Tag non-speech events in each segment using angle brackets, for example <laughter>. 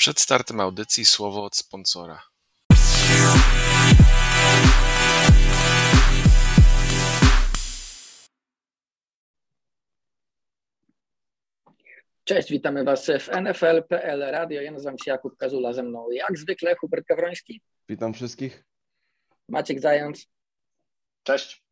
Przed startem audycji słowo od sponsora. Cześć, witamy Was w NFL.pl Radio. Ja nazywam się Jakub Kazula, ze mną jak zwykle Hubert Gawroński. Witam wszystkich. Maciek Zając. Cześć.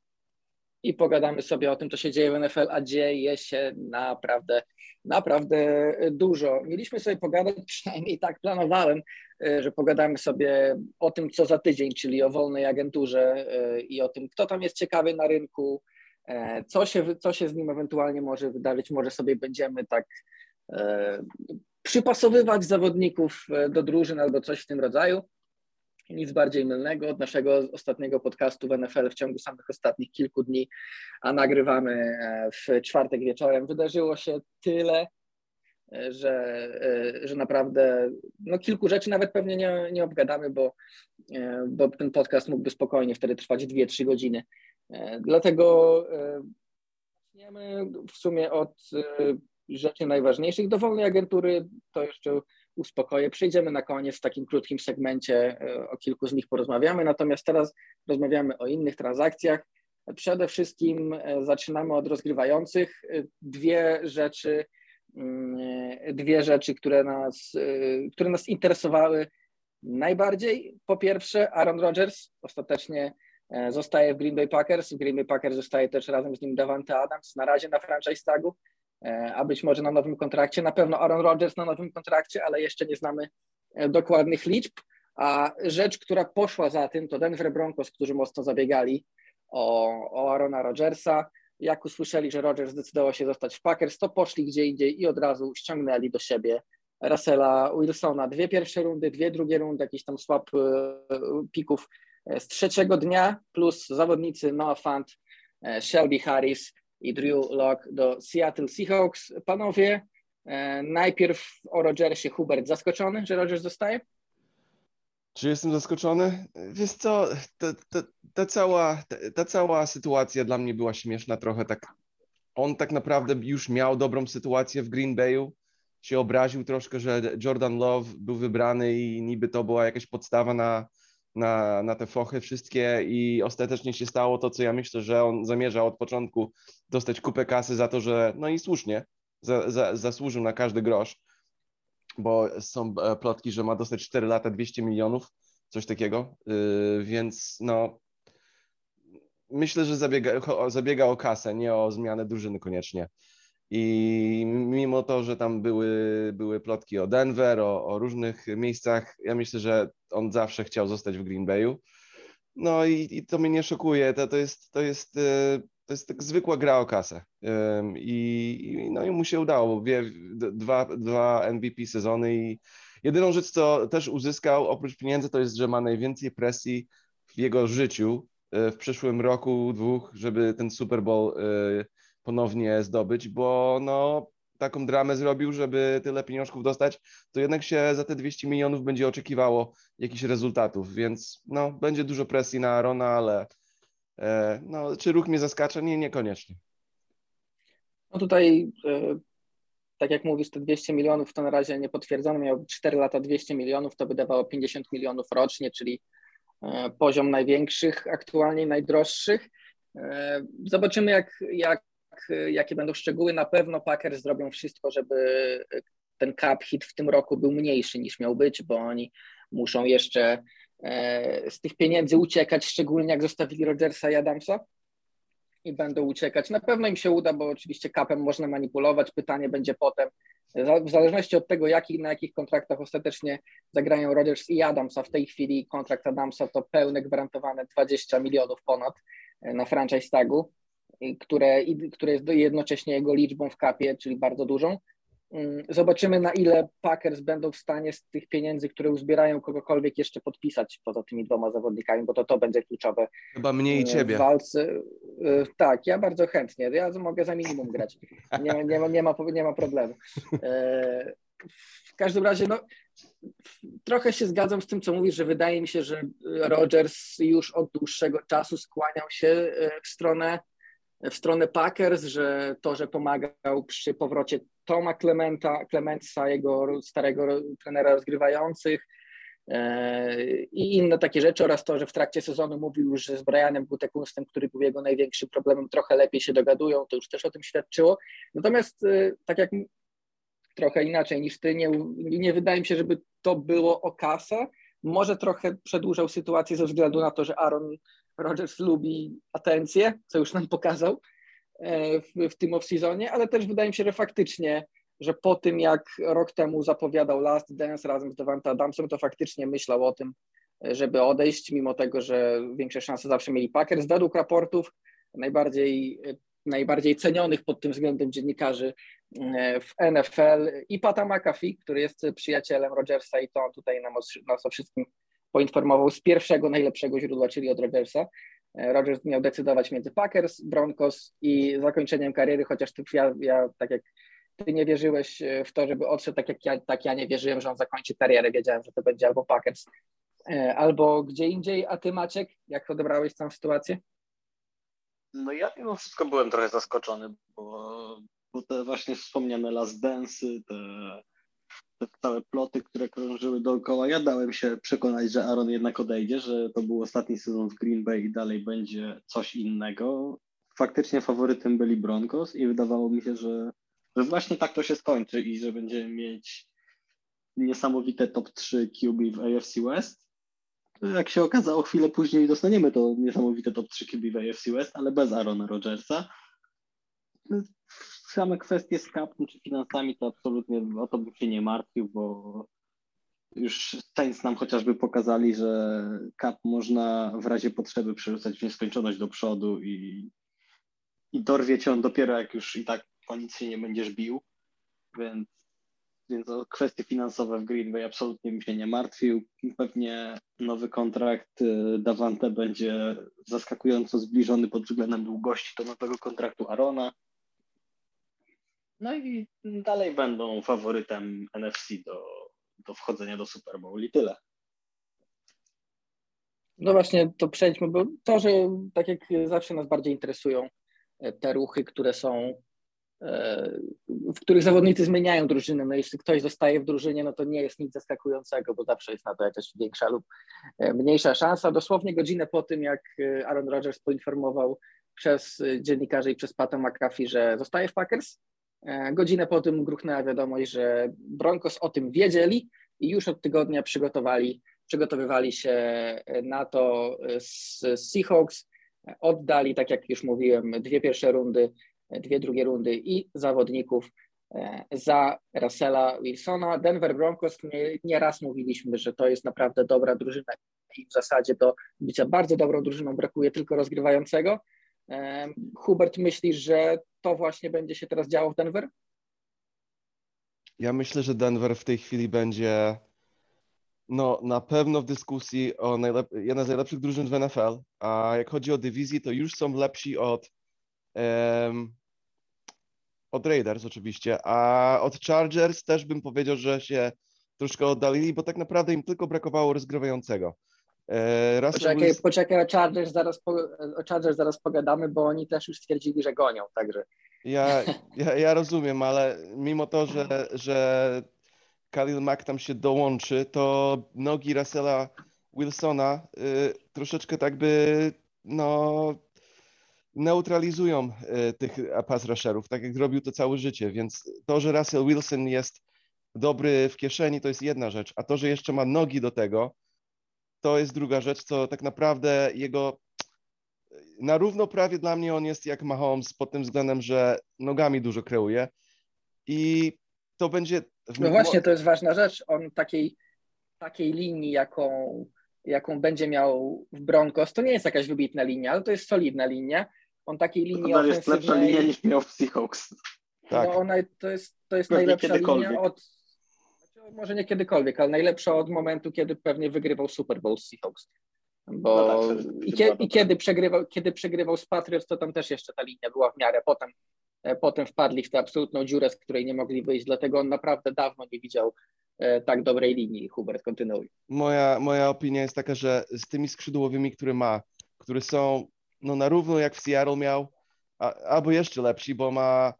I pogadamy sobie o tym, co się dzieje w NFL, a dzieje się naprawdę, naprawdę dużo. Mieliśmy sobie pogadać, <laughs> przynajmniej tak planowałem, e, że pogadamy sobie o tym, co za tydzień, czyli o wolnej agenturze e, i o tym, kto tam jest ciekawy na rynku, e, co się, co się z nim ewentualnie może wydarzyć. Może sobie będziemy tak przypasowywać zawodników do drużyn albo coś w tym rodzaju. Nic bardziej mylnego od naszego ostatniego podcastu w NFL w ciągu samych ostatnich kilku dni, a nagrywamy e, w czwartek wieczorem. Wydarzyło się tyle, e, że, e, że naprawdę no, kilku rzeczy nawet pewnie nie, nie obgadamy, bo, bo ten podcast mógłby spokojnie wtedy trwać 2-3 godziny. Dlatego zaczniemy w sumie od rzeczy najważniejszych. Do wolnej agentury to jeszcze uspokoję. Przejdziemy na koniec w takim krótkim segmencie, e, o kilku z nich porozmawiamy, natomiast teraz rozmawiamy o innych transakcjach. Przede wszystkim e, zaczynamy od rozgrywających. E, dwie rzeczy, mm, dwie rzeczy, które nas, które nas interesowały najbardziej. Po pierwsze, Aaron Rodgers ostatecznie zostaje w Green Bay Packers. W Green Bay Packers zostaje też razem z nim Davante Adams, na razie na franchise tagu. E, a być może na nowym kontrakcie. Na pewno Aaron Rodgers na nowym kontrakcie, ale jeszcze nie znamy e, dokładnych liczb. A rzecz, która poszła za tym, to Denver Broncos, którzy mocno zabiegali o, o Aarona Rodgersa. Jak usłyszeli, że Rodgers zdecydował się zostać w Packers, to poszli gdzie indziej i od razu ściągnęli do siebie Russella Wilsona. Dwie pierwsze rundy, dwie drugie rundy, jakiś tam swap e, pików z trzeciego dnia, plus zawodnicy Noah Fant, Shelby Harris, i Drew Lock do Seattle Seahawks. Panowie, e, najpierw o Rodgersie. Hubert, zaskoczony, że Rodgers zostaje? Czy jestem zaskoczony? Wiesz co, ta, ta, ta, cała, ta, ta cała sytuacja dla mnie była śmieszna trochę. Tak, on tak naprawdę już miał dobrą sytuację w Green Bayu, się obraził troszkę, że Jordan Love był wybrany i niby to była jakaś podstawa na, na, na te fochy wszystkie i ostatecznie się stało to, co ja myślę, że on zamierza od początku dostać kupę kasy za to, że no i słusznie, za, za, zasłużył na każdy grosz, bo są e, plotki, że ma dostać 4 lata 200 milionów, coś takiego, yy, więc no myślę, że zabiega, zabiega o kasę, nie o zmianę drużyny koniecznie. I mimo to, że tam były, były plotki o Denver, o, o, różnych miejscach, ja myślę, że on zawsze chciał zostać w Green Bayu. No i, i to mnie nie szokuje. To, to, jest, to, jest, e, to jest tak zwykła gra o kasę. I, no i mu się udało. Wie, dwa, dwa MVP sezony i jedyną rzecz, co też uzyskał oprócz pieniędzy, to jest, że ma najwięcej presji w jego życiu e, w przyszłym roku, dwóch, żeby ten Super Bowl e, ponownie zdobyć, bo no, taką dramę zrobił, żeby tyle pieniążków dostać, to jednak się za te 200 milionów będzie oczekiwało jakichś rezultatów, więc no, będzie dużo presji na Arona, ale e, no, czy ruch mnie zaskacza? Nie, niekoniecznie. No tutaj, e, tak jak mówisz, te 200 milionów to na razie nie potwierdzone, miał 4 lata 200 milionów, to by dawało 50 milionów rocznie, czyli e, poziom największych, aktualnie najdroższych. E, zobaczymy, jak, jak jakie będą szczegóły. Na pewno Packers zrobią wszystko, żeby ten cap hit w tym roku był mniejszy niż miał być, bo oni muszą jeszcze e, z tych pieniędzy uciekać, szczególnie jak zostawili Rodgersa i Adamsa i będą uciekać. Na pewno im się uda, bo oczywiście kapem można manipulować. Pytanie będzie potem, w zależności od tego, na jakich kontraktach ostatecznie zagrają Rodgers i Adamsa. W tej chwili kontrakt Adamsa to pełne gwarantowane 20 milionów ponad e, na franchise tagu które, które jest jednocześnie jego liczbą w kapie, czyli bardzo dużą. Mm, zobaczymy, na ile Packers będą w stanie z tych pieniędzy, które uzbierają, kogokolwiek jeszcze podpisać poza tymi dwoma zawodnikami, bo to to będzie kluczowe. Chyba mniej w ciebie. W walce. Y, tak, ja bardzo chętnie. Ja mogę za minimum grać. Nie, nie, nie, ma, nie, ma, nie ma problemu. E, w każdym razie, no, trochę się zgadzam z tym, co mówisz, że wydaje mi się, że Rogers już od dłuższego czasu skłaniał się e, w stronę w stronę Packers, że to, że pomagał przy powrocie Toma Clementa, Clementsa, jego starego trenera rozgrywających e, i inne takie rzeczy oraz to, że w trakcie sezonu mówił że z Brianem Gutekunstem, który był jego największym problemem, trochę lepiej się dogadują, to już też o tym świadczyło. Natomiast e, tak jak trochę inaczej niż ty, nie, nie wydaje mi się, żeby to było o kasę. Może trochę przedłużał sytuację ze względu na to, że Aaron Rodgers lubi atencję, co już nam pokazał e, w, w tym off-seasonie, ale też wydaje mi się, że faktycznie, że po tym jak rok temu zapowiadał Last Dance razem z Devante Adamsem, to faktycznie myślał o tym, żeby odejść, mimo tego, że większe szanse zawsze mieli Packers. Według raportów najbardziej, najbardziej cenionych pod tym względem dziennikarzy e, w NFL i Pata McAfee, który jest przyjacielem Rodgersa i to on tutaj nam, nas o wszystkim poinformował z pierwszego najlepszego źródła, czyli od Rodgersa. E, Rodgers miał decydować między Packers, Broncos i zakończeniem kariery, chociaż ty, ja, ja tak jak ty nie wierzyłeś e, w to, żeby odszedł, tak jak ja, tak ja nie wierzyłem, że on zakończy karierę. Wiedziałem, że to będzie albo Packers, e, albo gdzie indziej. A ty, Maciek, jak odebrałeś tę sytuację? No ja mimo wszystko byłem trochę zaskoczony, bo, bo te właśnie wspomniane Last Dance, te te całe ploty, które krążyły dookoła. Ja dałem się przekonać, że Aaron jednak odejdzie, że to był ostatni sezon w Green Bay i dalej będzie coś innego. Faktycznie faworytem byli Broncos i wydawało mi się, że, że właśnie tak to się skończy i że będziemy mieć niesamowite top 3 QB w AFC West. Jak się okazało, chwilę później dostaniemy to niesamowite top 3 QB w AFC West, ale bez Arona Rodgersa same kwestie z kapem czy finansami, to absolutnie o to bym się nie martwił, bo już Saints nam chociażby pokazali, że kap można w razie potrzeby przerzucać w nieskończoność do przodu i, i dorwie cię on dopiero jak już i tak po nic się nie będziesz bił, więc, więc o kwestie finansowe w Green Bay absolutnie bym się nie martwił. Pewnie nowy kontrakt y, Davante będzie zaskakująco zbliżony pod względem długości do nowego kontraktu Arona no i dalej będą faworytem NFC do, do wchodzenia do Super Bowl i tyle. No właśnie, to przejdźmy, bo to, że tak jak zawsze nas bardziej interesują e, te ruchy, które są, e, w których zawodnicy zmieniają drużynę. No jeśli ktoś zostaje w drużynie, no to nie jest nic zaskakującego, bo zawsze jest na to jakaś większa lub e, mniejsza szansa. Dosłownie godzinę po tym, jak Aaron Rodgers poinformował przez dziennikarzy i przez Pata McAfee, że zostaje w Packers, godzinę po tym gruchnęła wiadomość, że Broncos o tym wiedzieli i już od tygodnia przygotowali, przygotowywali się na to z Seahawks. Oddali, tak jak już mówiłem, dwie pierwsze rundy, dwie drugie rundy i zawodników e, za Russella Wilsona. Denver Broncos, nie, nie raz mówiliśmy, że to jest naprawdę dobra drużyna i w zasadzie do bycia bardzo dobrą drużyną brakuje tylko rozgrywającego. Hubert, myślisz, że to właśnie będzie się teraz działo w Denver? Ja myślę, że Denver w tej chwili będzie no, na pewno w dyskusji o najlep- jedna z najlepszych drużyn w NFL, a jak chodzi o dywizję, to już są lepsi od um, od Raiders oczywiście, a od Chargers też bym powiedział, że się troszkę oddalili, bo tak naprawdę im tylko brakowało rozgrywającego. E, poczekaj, poczekaj o, Chargers zaraz po, o Chargers zaraz pogadamy, bo oni też już stwierdzili, że gonią, także. Ja, <laughs> ja, ja rozumiem, ale mimo to, że, że Khalil Mack tam się dołączy, to nogi Russella Wilsona y, troszeczkę tak by no, neutralizują y, tych pass rusherów, tak jak zrobił to całe życie, więc to, że Russell Wilson jest dobry w kieszeni, to jest jedna rzecz, a to, że jeszcze ma nogi do tego, to jest druga rzecz, co tak naprawdę jego na równo prawie dla mnie on jest jak Mahomes pod tym względem, że nogami dużo kreuje i to będzie... No właśnie, to jest ważna rzecz. On takiej, takiej linii, jaką, jaką będzie miał w Broncos, to nie jest jakaś wybitna linia, ale to jest solidna linia. On takiej linii to jest lepsza linia niż miał w Seahawks. Tak. No ona, to jest, to jest najlepsza linia od może nie kiedykolwiek, ale najlepsza od momentu, kiedy pewnie wygrywał Super Bowl z Seahawks. Bo no tak, i, kie, i, kiedy, przegrywał, kiedy przegrywał z Patriots, to tam też jeszcze ta linia była w miarę. Potem, e, potem wpadli w tę absolutną dziurę, z której nie mogli wyjść, dlatego on naprawdę dawno nie widział e, tak dobrej linii. Hubert, kontynuuj. Moja, moja opinia jest taka, że z tymi skrzydłowymi, które ma, które są no, na równo jak w Seattle miał, a, albo jeszcze lepsi, bo ma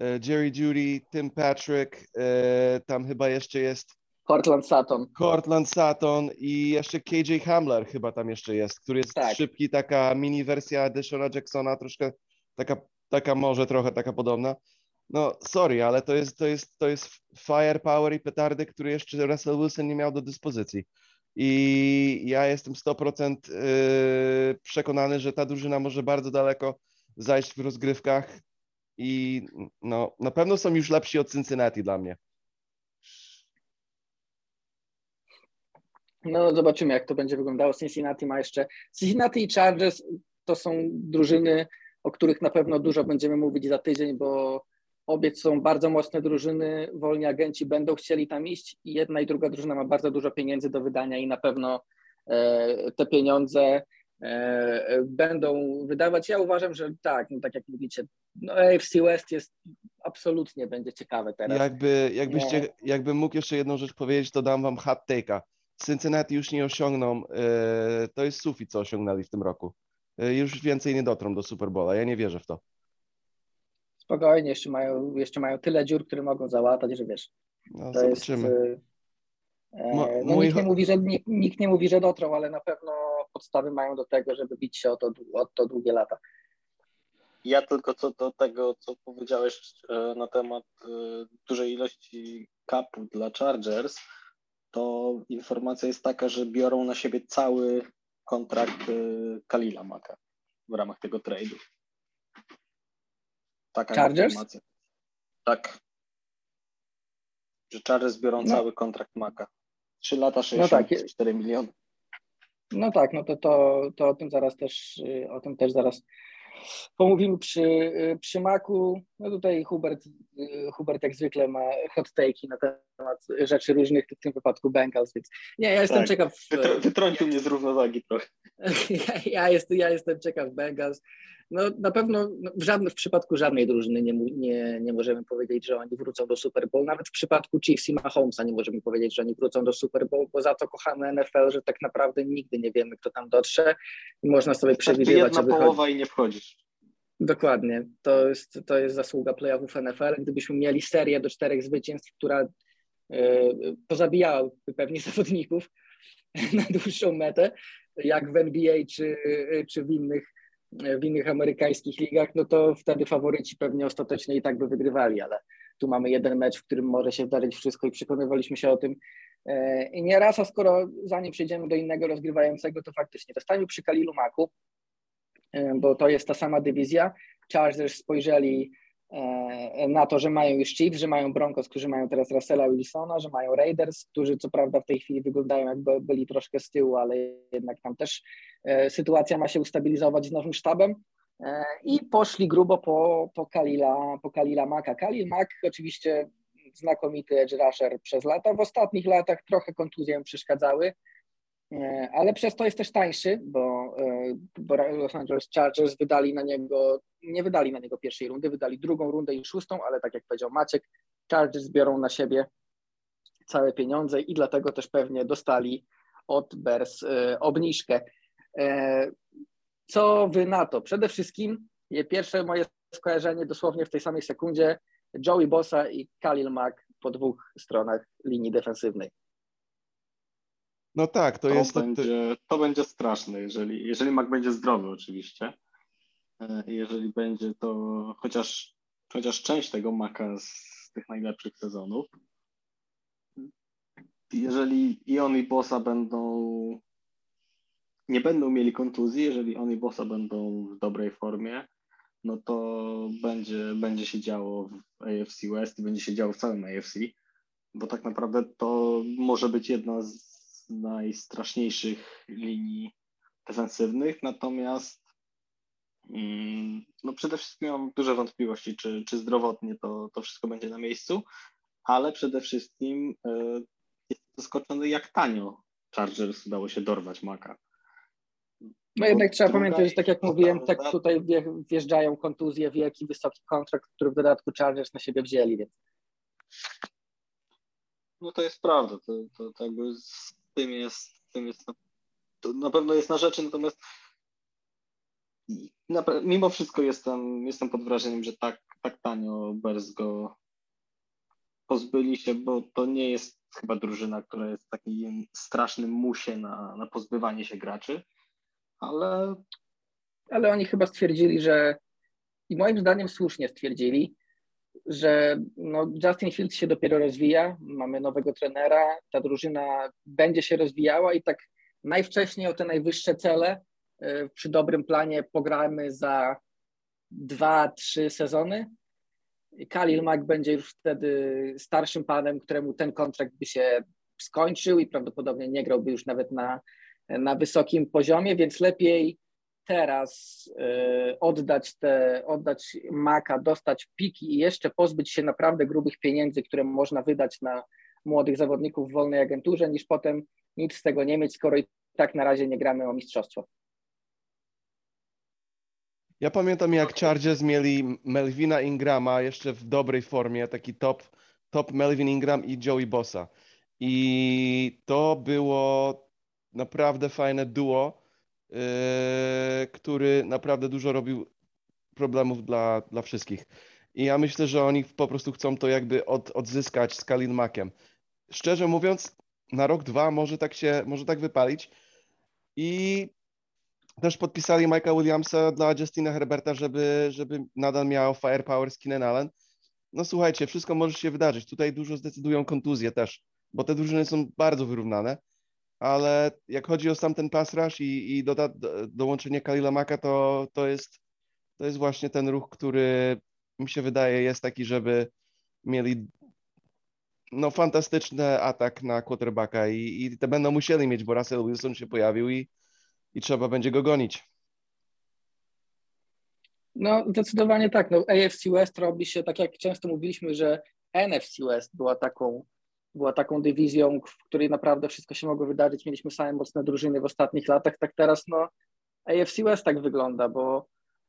Jerry Judy, Tim Patrick, e, tam chyba jeszcze jest Cortland Sutton. Cortland Sutton i jeszcze KJ Hamler chyba tam jeszcze jest, który jest Tak. szybki, taka mini wersja Deshona Jacksona, troszkę taka, taka może trochę taka podobna. No sorry, ale to jest, to jest, to jest firepower i petardy, który jeszcze Russell Wilson nie miał do dyspozycji. I ja jestem 100% yy, przekonany, że ta drużyna może bardzo daleko zajść w rozgrywkach i no, na pewno są już lepsi od Cincinnati dla mnie. No zobaczymy, jak to będzie wyglądało. Cincinnati ma jeszcze. Cincinnati i Chargers to są drużyny, o których na pewno dużo będziemy mówić za tydzień, bo obie są bardzo mocne drużyny. Wolni agenci będą chcieli tam iść i jedna i druga drużyna ma bardzo dużo pieniędzy do wydania i na pewno e, te pieniądze e, będą wydawać. Ja uważam, że tak, no tak jak mówicie, no AFC West jest absolutnie będzie ciekawe teraz. Jakby, jakbyście, Nie. jakbym mógł jeszcze jedną rzecz powiedzieć, to dam wam hot take'a. Cincinnati już nie osiągną, e, to jest sufit, co osiągnęli w tym roku. E, już więcej nie dotrą do Super Bowla, ja nie wierzę w to. Spokojnie, jeszcze mają, jeszcze mają tyle dziur, które mogą załatać, że wiesz, No, to jest... zobaczymy. e, e, No, mój- nikt, nie mówi, że, nikt, nikt nie mówi, że dotrą, ale na pewno podstawy mają do tego, żeby bić się o to, o to długie lata. Ja tylko co do tego, co powiedziałeś e, na temat e, dużej ilości kapów dla Chargers, to informacja jest taka, że biorą na siebie cały kontrakt e, Kalila Maka w ramach tego trade'u. Taka Chargers? informacja. Tak. Że Chargers biorą No. cały kontrakt Maka. 3 lata, No tak, 64 miliony. No tak, no to, to, to o tym zaraz też, y, o tym też zaraz pomówimy przy, przy Macu. No tutaj Hubert, Hubert jak zwykle ma hot take'i na temat rzeczy różnych, w tym wypadku Bengals, więc nie, ja jestem Tak. ciekaw. Wytr- wytrącił mnie z równowagi trochę. Ja, <laughs> ja, jest, ja jestem ciekaw Bengals. No na pewno no, w, żadnym, w przypadku żadnej drużyny nie, nie, nie możemy powiedzieć, że oni wrócą do Super Bowl. Nawet w przypadku Chiefs i Mahomesa nie możemy powiedzieć, że oni wrócą do Super Bowl, bo za to kochamy NFL, że tak naprawdę nigdy nie wiemy, kto tam dotrze. I można sobie Wystarczy przewidywać, jedna że wychodzi. połowa i nie wchodzisz. Dokładnie. To jest, to jest zasługa playoffów NFL. Gdybyśmy mieli serię do czterech zwycięstw, która pozabijałaby pewnie zawodników <laughs> na dłuższą metę, jak w NBA czy, czy w, innych, w innych amerykańskich ligach, no to wtedy faworyci pewnie ostatecznie i tak by wygrywali, ale tu mamy jeden mecz, w którym może się zdarzyć wszystko i przekonywaliśmy się o tym e, i nieraz, a skoro zanim przejdziemy do innego rozgrywającego, to faktycznie zostańmy przy Kalilu Maku, e, bo to jest ta sama dywizja. Chargers spojrzeli na to, że mają już Chiefs, że mają Broncos, którzy mają teraz Russella Wilsona, że mają Raiders, którzy co prawda w tej chwili wyglądają jakby byli troszkę z tyłu, ale jednak tam też e, sytuacja ma się ustabilizować z nowym sztabem. E, I poszli grubo po, po, Kalila, po Kalila Maka. Kalil Mak oczywiście znakomity edge rusher przez lata. W ostatnich latach trochę kontuzje mu przeszkadzały, e, ale przez to jest też tańszy, bo, e, bo Los Angeles Chargers wydali na niego, nie wydali na niego pierwszej rundy, wydali drugą rundę i szóstą, ale tak jak powiedział Maciek, Chargers biorą na siebie całe pieniądze i dlatego też pewnie dostali od Bears e, obniżkę. E, Co wy na to? Przede wszystkim pierwsze moje skojarzenie dosłownie w tej samej sekundzie Joey Bossa i Khalil Mack po dwóch stronach linii defensywnej. No tak, to To, jest... To, będzie, to będzie straszne, jeżeli, jeżeli Mac będzie zdrowy oczywiście. E, Jeżeli będzie to chociaż, chociaż część tego Maca z tych najlepszych sezonów. Jeżeli i on i Bossa będą nie będą mieli kontuzji, jeżeli on i Bossa będą w dobrej formie, no to będzie, będzie się działo w AFC West i będzie się działo w całym AFC, bo tak naprawdę to może być jedna z najstraszniejszych linii defensywnych, natomiast mm, no przede wszystkim mam duże wątpliwości, czy, czy zdrowotnie to, to wszystko będzie na miejscu, ale przede wszystkim e, jest zaskoczony, jak tanio Chargers udało się dorwać Maka. No jednak trzeba pamiętać, że tak jak mówiłem, tak tutaj wje- wjeżdżają kontuzje, wielki, wysoki kontrakt, który w dodatku Chargers na siebie wzięli, więc No to jest prawda, to, to, to jakby tym jest, tym jest na, to na pewno jest na rzeczy, natomiast mimo wszystko jestem, jestem pod wrażeniem, że tak, tak tanio Bears go pozbyli się, bo to nie jest chyba drużyna, która jest w takim strasznym musie na, na pozbywanie się graczy, ale... Ale oni chyba stwierdzili, że i moim zdaniem słusznie stwierdzili, że no Justin Fields się dopiero rozwija, mamy nowego trenera, ta drużyna będzie się rozwijała i tak najwcześniej o te najwyższe cele e, przy dobrym planie pogramy za dwa, trzy sezony. Khalil Mack będzie już wtedy starszym panem, któremu ten kontrakt by się skończył i prawdopodobnie nie grałby już nawet na, na wysokim poziomie, więc lepiej teraz y, oddać te, oddać Maka, dostać piki i jeszcze pozbyć się naprawdę grubych pieniędzy, które można wydać na młodych zawodników w wolnej agenturze, niż potem nic z tego nie mieć, skoro i tak na razie nie gramy o mistrzostwo. Ja pamiętam jak Chargers mieli Melvina Ingrama jeszcze w dobrej formie, taki top, top Melvin Ingram i Joey Bossa. I to było naprawdę fajne duo który naprawdę dużo robił problemów dla, dla wszystkich. I ja myślę, że oni po prostu chcą to jakby od, odzyskać z Kalin Makiem. Szczerze mówiąc, na rok, dwa może tak się, może tak wypalić. I też podpisali Mike'a Williamsa dla Justina Herberta, żeby, żeby nadal miał firepower z Keenan Allen. No słuchajcie, wszystko może się wydarzyć. Tutaj dużo zdecydują kontuzje też, bo te drużyny są bardzo wyrównane ale jak chodzi o sam ten pass rush i, i doda, do, dołączenie Kalila Maka, to, to, jest, to jest właśnie ten ruch, który mi się wydaje jest taki, żeby mieli no fantastyczny atak na quarterbacka i, i te będą musieli mieć, bo Russell Wilson się pojawił i, i trzeba będzie go gonić. No zdecydowanie tak. No, AFC West robi się, tak jak często mówiliśmy, że NFC West była taką była taką dywizją, w której naprawdę wszystko się mogło wydarzyć. Mieliśmy same mocne drużyny w ostatnich latach. Tak teraz no, AFC West tak wygląda, bo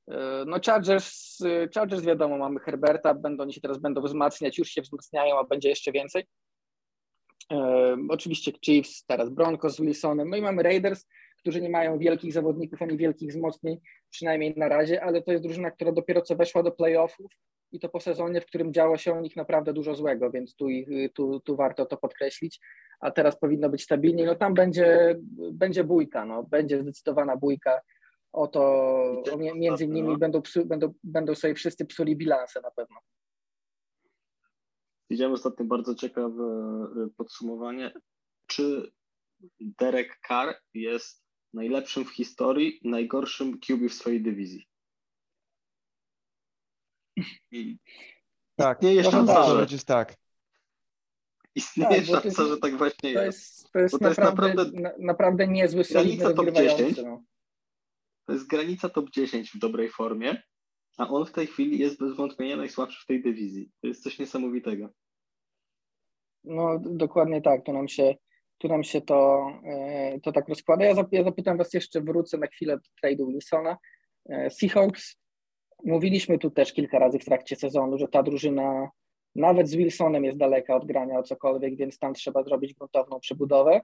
e, no Chargers, Chargers wiadomo, mamy Herberta, będą, oni się teraz będą wzmacniać, już się wzmacniają, a będzie jeszcze więcej. E, oczywiście Chiefs, teraz Broncos z Wilsonem, no i mamy Raiders, którzy nie mają wielkich zawodników ani wielkich wzmocnień, przynajmniej na razie, ale to jest drużyna, która dopiero co weszła do playoffów i to po sezonie, w którym działo się o nich naprawdę dużo złego, więc tu, tu, tu warto to podkreślić, a teraz powinno być stabilniej. No tam będzie, będzie bójka, no, będzie zdecydowana bójka o to, między innymi będą, psu, będą, będą sobie wszyscy psuli bilanse na pewno. Widziałem ostatnio bardzo ciekawe e, podsumowanie. Czy Derek Carr jest najlepszym w historii, najgorszym QB w swojej dywizji? I tak, istnieje szansa, że będzie tak. Istnieje tak, szansa, że tak właśnie to jest. To jest, to naprawdę, jest naprawdę, naprawdę niezły, granica top 10. No. To jest granica top 10 w dobrej formie, a on w tej chwili jest bez wątpienia najsłabszy w tej dywizji. To jest coś niesamowitego. No dokładnie tak, tu nam się, tu nam się to, e, to tak rozkłada. Ja, zapytam Was jeszcze, wrócę na chwilę do trade'u Wilsona. E, Seahawks Mówiliśmy tu też kilka razy w trakcie sezonu, że ta drużyna nawet z Wilsonem jest daleka od grania o cokolwiek, więc tam trzeba zrobić gruntowną przebudowę.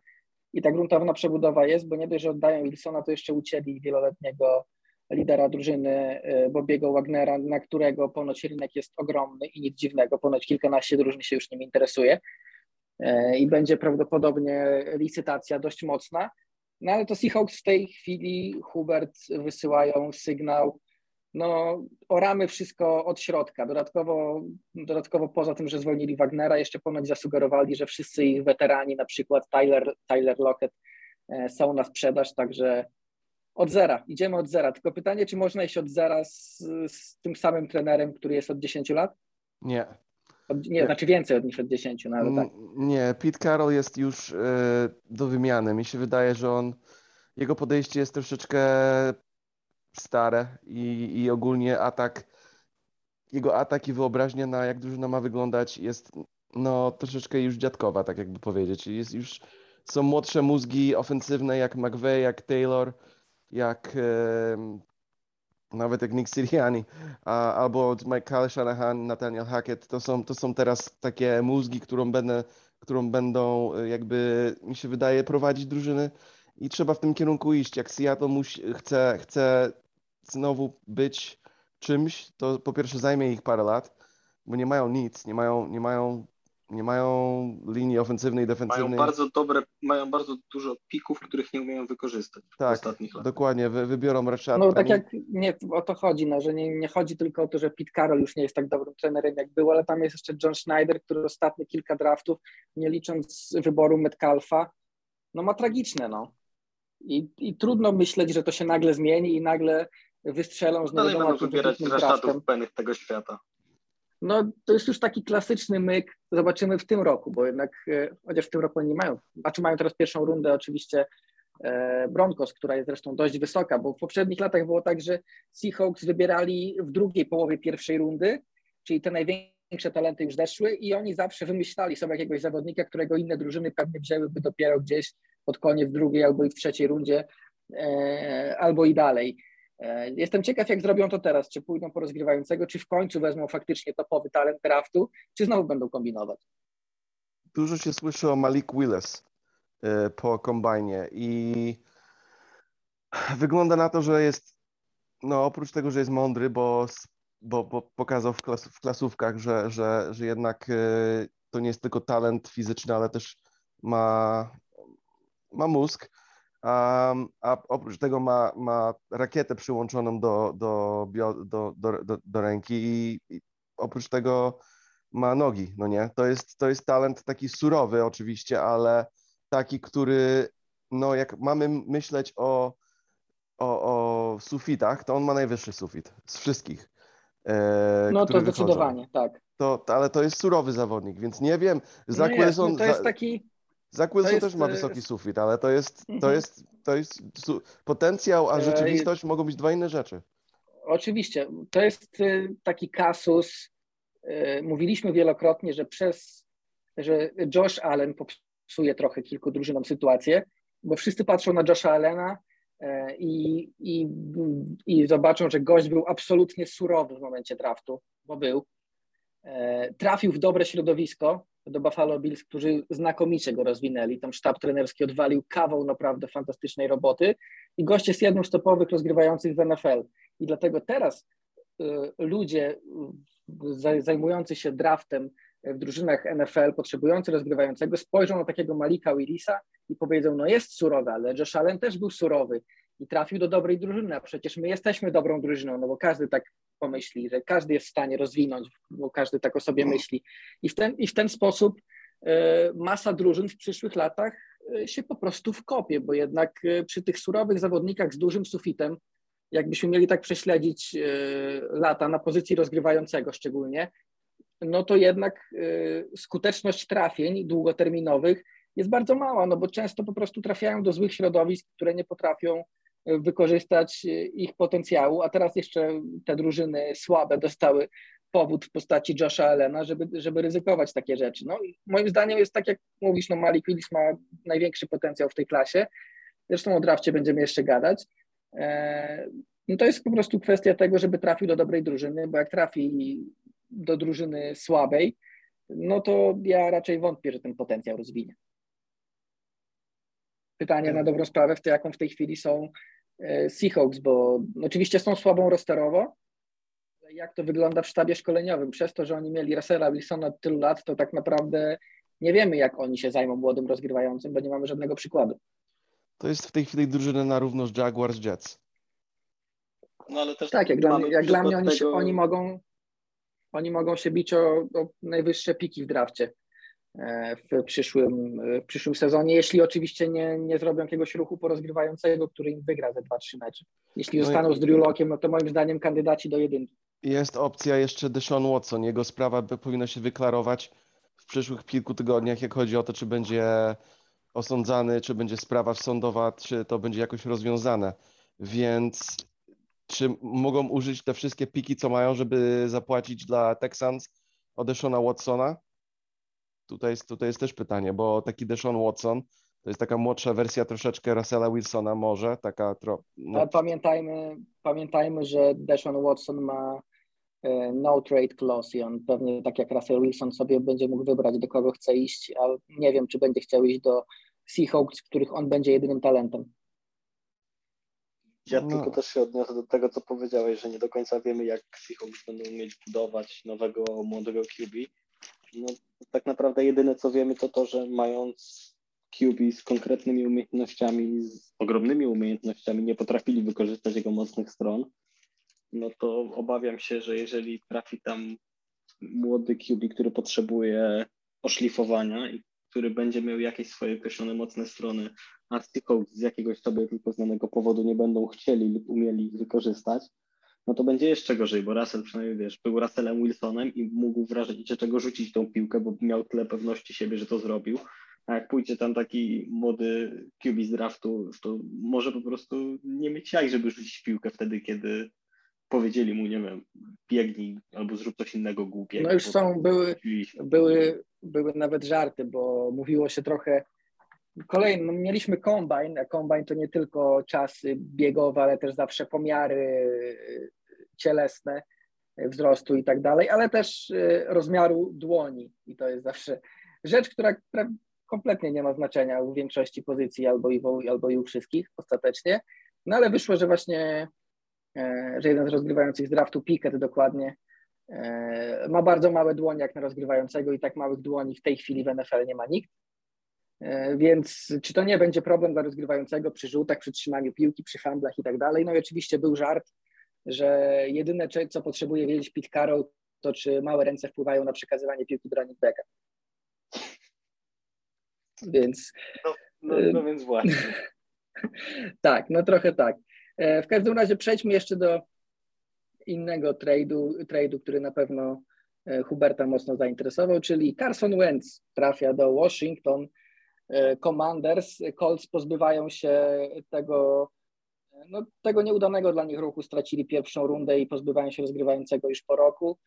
I ta gruntowna przebudowa jest, bo nie dość, że oddają Wilsona, to jeszcze ucięli wieloletniego lidera drużyny y, Bobiego Wagnera, na którego ponoć rynek jest ogromny i nic dziwnego, ponoć kilkanaście drużyn się już nim interesuje i będzie prawdopodobnie licytacja dość mocna. No ale to Seahawks w tej chwili, Hubert wysyłają sygnał, no, oramy wszystko od środka. Dodatkowo, dodatkowo poza tym, że zwolnili Wagnera, jeszcze ponoć zasugerowali, że wszyscy ich weterani, na przykład Tyler, Tyler Lockett, e, są na sprzedaż, także od zera, idziemy od zera. Tylko pytanie, czy można iść od zera z, z tym samym trenerem, który jest od 10 lat? Nie. Nie, znaczy więcej od niż od 10, no ale tak. Nie, Pete Carroll jest już y, do wymiany. Mi się wydaje, że on, jego podejście jest troszeczkę stare i, i ogólnie atak, jego atak i wyobraźnia na jak drużyna ma wyglądać jest no troszeczkę już dziadkowa, tak jakby powiedzieć. Jest już, są młodsze mózgi ofensywne jak McVeigh, jak Taylor, jak e, nawet jak Nick Sirianni, a, albo Michael Shanahan, Nathaniel Hackett, to są, to są teraz takie mózgi, którą będę, którą będą e, jakby, mi się wydaje, prowadzić drużyny i trzeba w tym kierunku iść. Jak Seattle musi, chce, chce znowu być czymś, to po pierwsze zajmie ich parę lat, bo nie mają nic, nie mają, nie mają, nie mają linii ofensywnej, defensywnej. Mają bardzo dobre, mają bardzo dużo pików, których nie umieją wykorzystać w tak, ostatnich latach. dokładnie, wy, wybiorą Rashad No tak jak nie o to chodzi, no, że nie, nie chodzi tylko o to, że Pete Carroll już nie jest tak dobrym trenerem jak był, ale tam jest jeszcze John Schneider, który ostatnie kilka draftów, nie licząc wyboru Metcalfa, no ma tragiczne, no. I, I trudno myśleć, że to się nagle zmieni i nagle wystrzelą z Dalej będą wybierać resztatów penych tego świata. No to jest już taki klasyczny myk, zobaczymy w tym roku, bo jednak, e, chociaż w tym roku nie mają, znaczy mają teraz pierwszą rundę oczywiście e, Broncos, która jest zresztą dość wysoka, bo w poprzednich latach było tak, że Seahawks wybierali w drugiej połowie pierwszej rundy, czyli te największe talenty już zeszły i oni zawsze wymyślali sobie jakiegoś zawodnika, którego inne drużyny pewnie wzięłyby dopiero gdzieś pod koniec drugiej albo i w trzeciej rundzie, e, albo i dalej. E, Jestem ciekaw, jak zrobią to teraz. Czy pójdą po rozgrywającego, czy w końcu wezmą faktycznie topowy talent draftu, czy znowu będą kombinować. Dużo się słyszy o Malik Willis y, po kombajnie i wygląda na to, że jest, no oprócz tego, że jest mądry, bo, bo, bo pokazał w, klas, w klasówkach, że, że, że jednak y, to nie jest tylko talent fizyczny, ale też ma, ma mózg, a, a oprócz tego ma, ma rakietę przyłączoną do, do, do, do, do, ręki i, i oprócz tego ma nogi, no nie? To jest, to jest talent taki surowy oczywiście, ale taki, który, no jak mamy myśleć o, o, o sufitach, to on ma najwyższy sufit z wszystkich. e, No to wychodzą. zdecydowanie, tak. To, ale to jest surowy zawodnik, więc nie wiem, No Zach jest, no to jest Za- taki, Zach Wilson jest, też ma e, wysoki sufit, ale to jest, to Mhm. jest, to jest potencjał, a E, rzeczywistość mogą być dwa inne rzeczy. oczywiście, to jest y, taki kasus, mówiliśmy wielokrotnie, że przez, że Josh Allen popsuje trochę kilku drużynom sytuację, bo wszyscy patrzą na Josha Allena e, i, i, i zobaczą, że gość był absolutnie surowy w momencie draftu, bo był. E, Trafił w dobre środowisko do Buffalo Bills, którzy znakomicie go rozwinęli. Tam sztab trenerski odwalił kawał naprawdę fantastycznej roboty i gość jest jednym z rozgrywających w NFL. I dlatego teraz y, ludzie y, zaj- zajmujący się draftem w drużynach NFL, potrzebujący rozgrywającego, spojrzą na takiego Malika Willisa i powiedzą, no jest surowy, ale Josh Allen też był surowy i trafił do dobrej drużyny, a przecież my jesteśmy dobrą drużyną, no bo każdy tak pomyśli, że każdy jest w stanie rozwinąć, bo każdy tak o sobie myśli. I w ten, i w ten sposób e, masa drużyn w przyszłych latach e, się po prostu wkopie, bo jednak e, przy tych surowych zawodnikach z dużym sufitem, jakbyśmy mieli tak prześledzić lata na pozycji rozgrywającego szczególnie, no to jednak skuteczność trafień długoterminowych jest bardzo mała, no bo często po prostu trafiają do złych środowisk, które nie potrafią wykorzystać ich potencjału, a teraz jeszcze te drużyny słabe dostały powód w postaci Josha Allena, żeby, żeby ryzykować takie rzeczy. No moim zdaniem jest tak, jak mówisz, no Malik Willis ma największy potencjał w tej klasie. Zresztą o drafcie będziemy jeszcze gadać. E, No to jest po prostu kwestia tego, żeby trafił do dobrej drużyny, bo jak trafi do drużyny słabej, no to ja raczej wątpię, że ten potencjał rozwinie. Pytanie na dobrą sprawę, w tej, jaką w tej chwili są Seahawks, bo oczywiście są słabą rosterowo, jak to wygląda w sztabie szkoleniowym. Przez to, że oni mieli Russella Wilsona od tylu lat, to tak naprawdę nie wiemy, jak oni się zajmą młodym rozgrywającym, bo nie mamy żadnego przykładu. To jest w tej chwili drużyna na równo z Jaguars Jets. No ale też Tak, jak dla, mnie, jak dla mnie oni, tego- oni, mogą, oni mogą się bić o, o najwyższe piki w drafcie e, w przyszłym, w przyszłym sezonie, jeśli oczywiście nie, nie zrobią jakiegoś ruchu porozgrywającego, który im wygra ze 2-3 mecze. Jeśli No i- zostaną z Drew Lockiem, no to moim zdaniem kandydaci do jedynki. Jest opcja jeszcze Deshaun Watson. Jego sprawa powinna się wyklarować w przyszłych kilku tygodniach, jak chodzi o to, czy będzie osądzany, czy będzie sprawa sądowa, czy to będzie jakoś rozwiązane. Więc czy mogą użyć te wszystkie piki, co mają, żeby zapłacić dla Texans o Deshauna Watsona? Tutaj jest, tutaj jest też pytanie, bo taki Deshaun Watson to jest taka młodsza wersja troszeczkę Russella Wilsona może, taka tro, no, Ale pamiętajmy, pamiętajmy, że Deshaun Watson ma e, no trade clause i on pewnie tak jak Russell Wilson sobie będzie mógł wybrać, do kogo chce iść, ale nie wiem, czy będzie chciał iść do Seahawks, których on będzie jedynym talentem. Ja No. tylko też się odniosę do tego, co powiedziałeś, że nie do końca wiemy, jak Seahawks będą umieć budować nowego młodego QB. No, tak naprawdę jedyne, co wiemy, to to, że mając QB z konkretnymi umiejętnościami, z ogromnymi umiejętnościami, nie potrafili wykorzystać jego mocnych stron, no to obawiam się, że jeżeli trafi tam młody QB, który potrzebuje oszlifowania i który będzie miał jakieś swoje określone mocne strony, a Seahawks z jakiegoś sobie tylko znanego powodu nie będą chcieli lub umieli ich wykorzystać, no to będzie jeszcze gorzej, bo Russell przynajmniej, wiesz, był Russellem Wilsonem i mógł w razie czego rzucić tą piłkę, bo miał tyle pewności siebie, że to zrobił. A jak pójdzie tam taki młody QB z draftu, to może po prostu nie mieć jaj, żeby rzucić piłkę wtedy, kiedy powiedzieli mu, nie wiem, biegnij albo zrób coś innego głupiego. No już są, tam były, były, były nawet żarty, bo mówiło się trochę. Kolejny, no mieliśmy kombajn, kombajn to nie tylko czasy biegowe, ale też zawsze pomiary y, cielesne y, wzrostu i tak dalej, ale też y, rozmiaru dłoni. I to jest zawsze rzecz, która kompletnie nie ma znaczenia u większości pozycji albo i, w- albo i u wszystkich ostatecznie. No ale wyszło, że właśnie, e, że jeden z rozgrywających z draftu, Pickett dokładnie, E, Ma bardzo małe dłonie jak na rozgrywającego i tak małych dłoni w tej chwili w NFL nie ma nikt. E, Więc czy to nie będzie problem dla rozgrywającego przy rzutach, przy trzymaniu piłki, przy famblach i tak dalej? No i oczywiście był żart, że jedyne, co potrzebuje wiedzieć Pete Carroll, to czy małe ręce wpływają na przekazywanie piłki do running backa. Więc No, no więc właśnie. <laughs> tak, no trochę tak. E, W każdym razie przejdźmy jeszcze do innego trade'u, trade'u, który na pewno e, Huberta mocno zainteresował, czyli Carson Wentz trafia do Washington e, Commanders. Colts pozbywają się tego, no, tego nieudanego dla nich ruchu, stracili pierwszą rundę i pozbywają się rozgrywającego już po roku.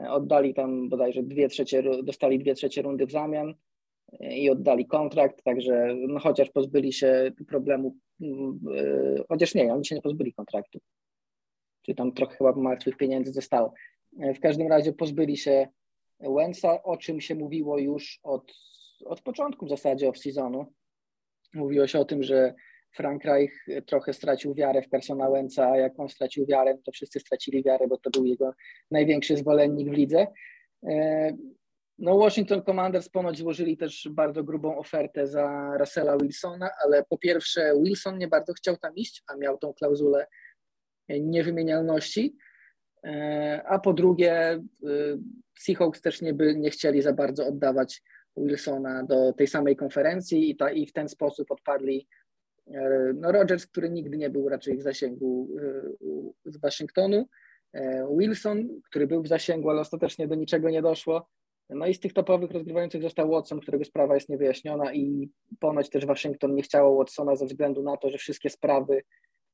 E, Oddali tam bodajże dwie trzecie, dostali dwie trzecie rundy w zamian e, i oddali kontrakt, także no, chociaż pozbyli się problemu, e, chociaż nie, oni się nie pozbyli kontraktu. Czy tam trochę chyba martwych pieniędzy zostało. E, W każdym razie pozbyli się Wentza, o czym się mówiło już od, od początku w zasadzie off-seasonu. Mówiło się o tym, że Frank Reich trochę stracił wiarę w Carsona Wentza, a jak on stracił wiarę, to wszyscy stracili wiarę, bo to był jego największy zwolennik w lidze. E, No Washington Commanders ponoć złożyli też bardzo grubą ofertę za Russella Wilsona, ale po pierwsze Wilson nie bardzo chciał tam iść, a miał tą klauzulę niewymienialności, E, a po drugie y, Seahawks też nie, by, nie chcieli za bardzo oddawać Wilsona do tej samej konferencji i, ta, i w ten sposób odpadli e, no Rodgers, który nigdy nie był raczej w zasięgu u- z Waszyngtonu, e, Wilson, który był w zasięgu, ale ostatecznie do niczego nie doszło. No i z tych topowych rozgrywających został Watson, którego sprawa jest niewyjaśniona i ponoć też Waszyngton nie chciało Watsona ze względu na to, że wszystkie sprawy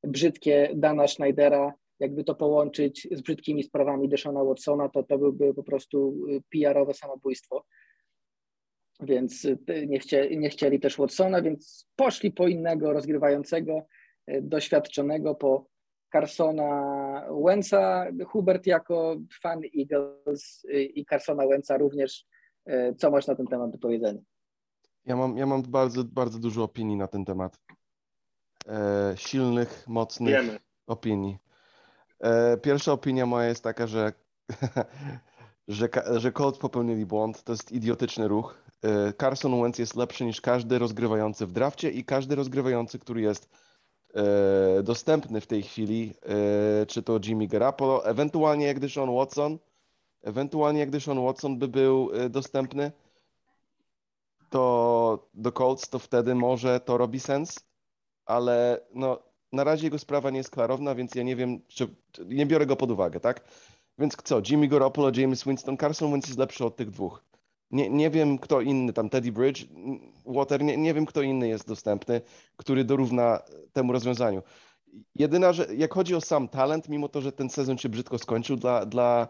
brzydkie Dana Schneidera, jakby to połączyć z brzydkimi sprawami Deshona Watsona, to to byłby po prostu PR-owe samobójstwo. Więc y, nie, chcie, nie chcieli też Watsona, więc poszli po innego rozgrywającego, y, doświadczonego, po Carsona Wentza. Hubert jako fan Eagles y, i Carsona Wentza również, co masz na ten temat do powiedzenia? Ja mam, ja mam bardzo, bardzo dużo opinii na ten temat. E, silnych, mocnych Wiemy. opinii. E, pierwsza opinia moja jest taka, że, <laughs> że, że Colts popełnili błąd. To jest idiotyczny ruch. E, Carson Wentz jest lepszy niż każdy rozgrywający w drafcie i każdy rozgrywający, który jest e, dostępny w tej chwili, e, czy to Jimmy Garoppolo, ewentualnie jak Deshaun Watson, ewentualnie jak Deshaun Watson by był dostępny, to do Colts, to wtedy może to robi sens, ale no, na razie jego sprawa nie jest klarowna, więc ja nie wiem, czy nie biorę go pod uwagę, tak? Więc co, Jimmy Garoppolo, James Winston, Carson Wentz jest lepszy od tych dwóch. Nie, nie wiem, kto inny, tam Teddy Bridge, Water, nie, nie wiem, kto inny jest dostępny, który dorówna temu rozwiązaniu. Jedyna, że jak chodzi o sam talent, mimo to, że ten sezon się brzydko skończył dla, dla,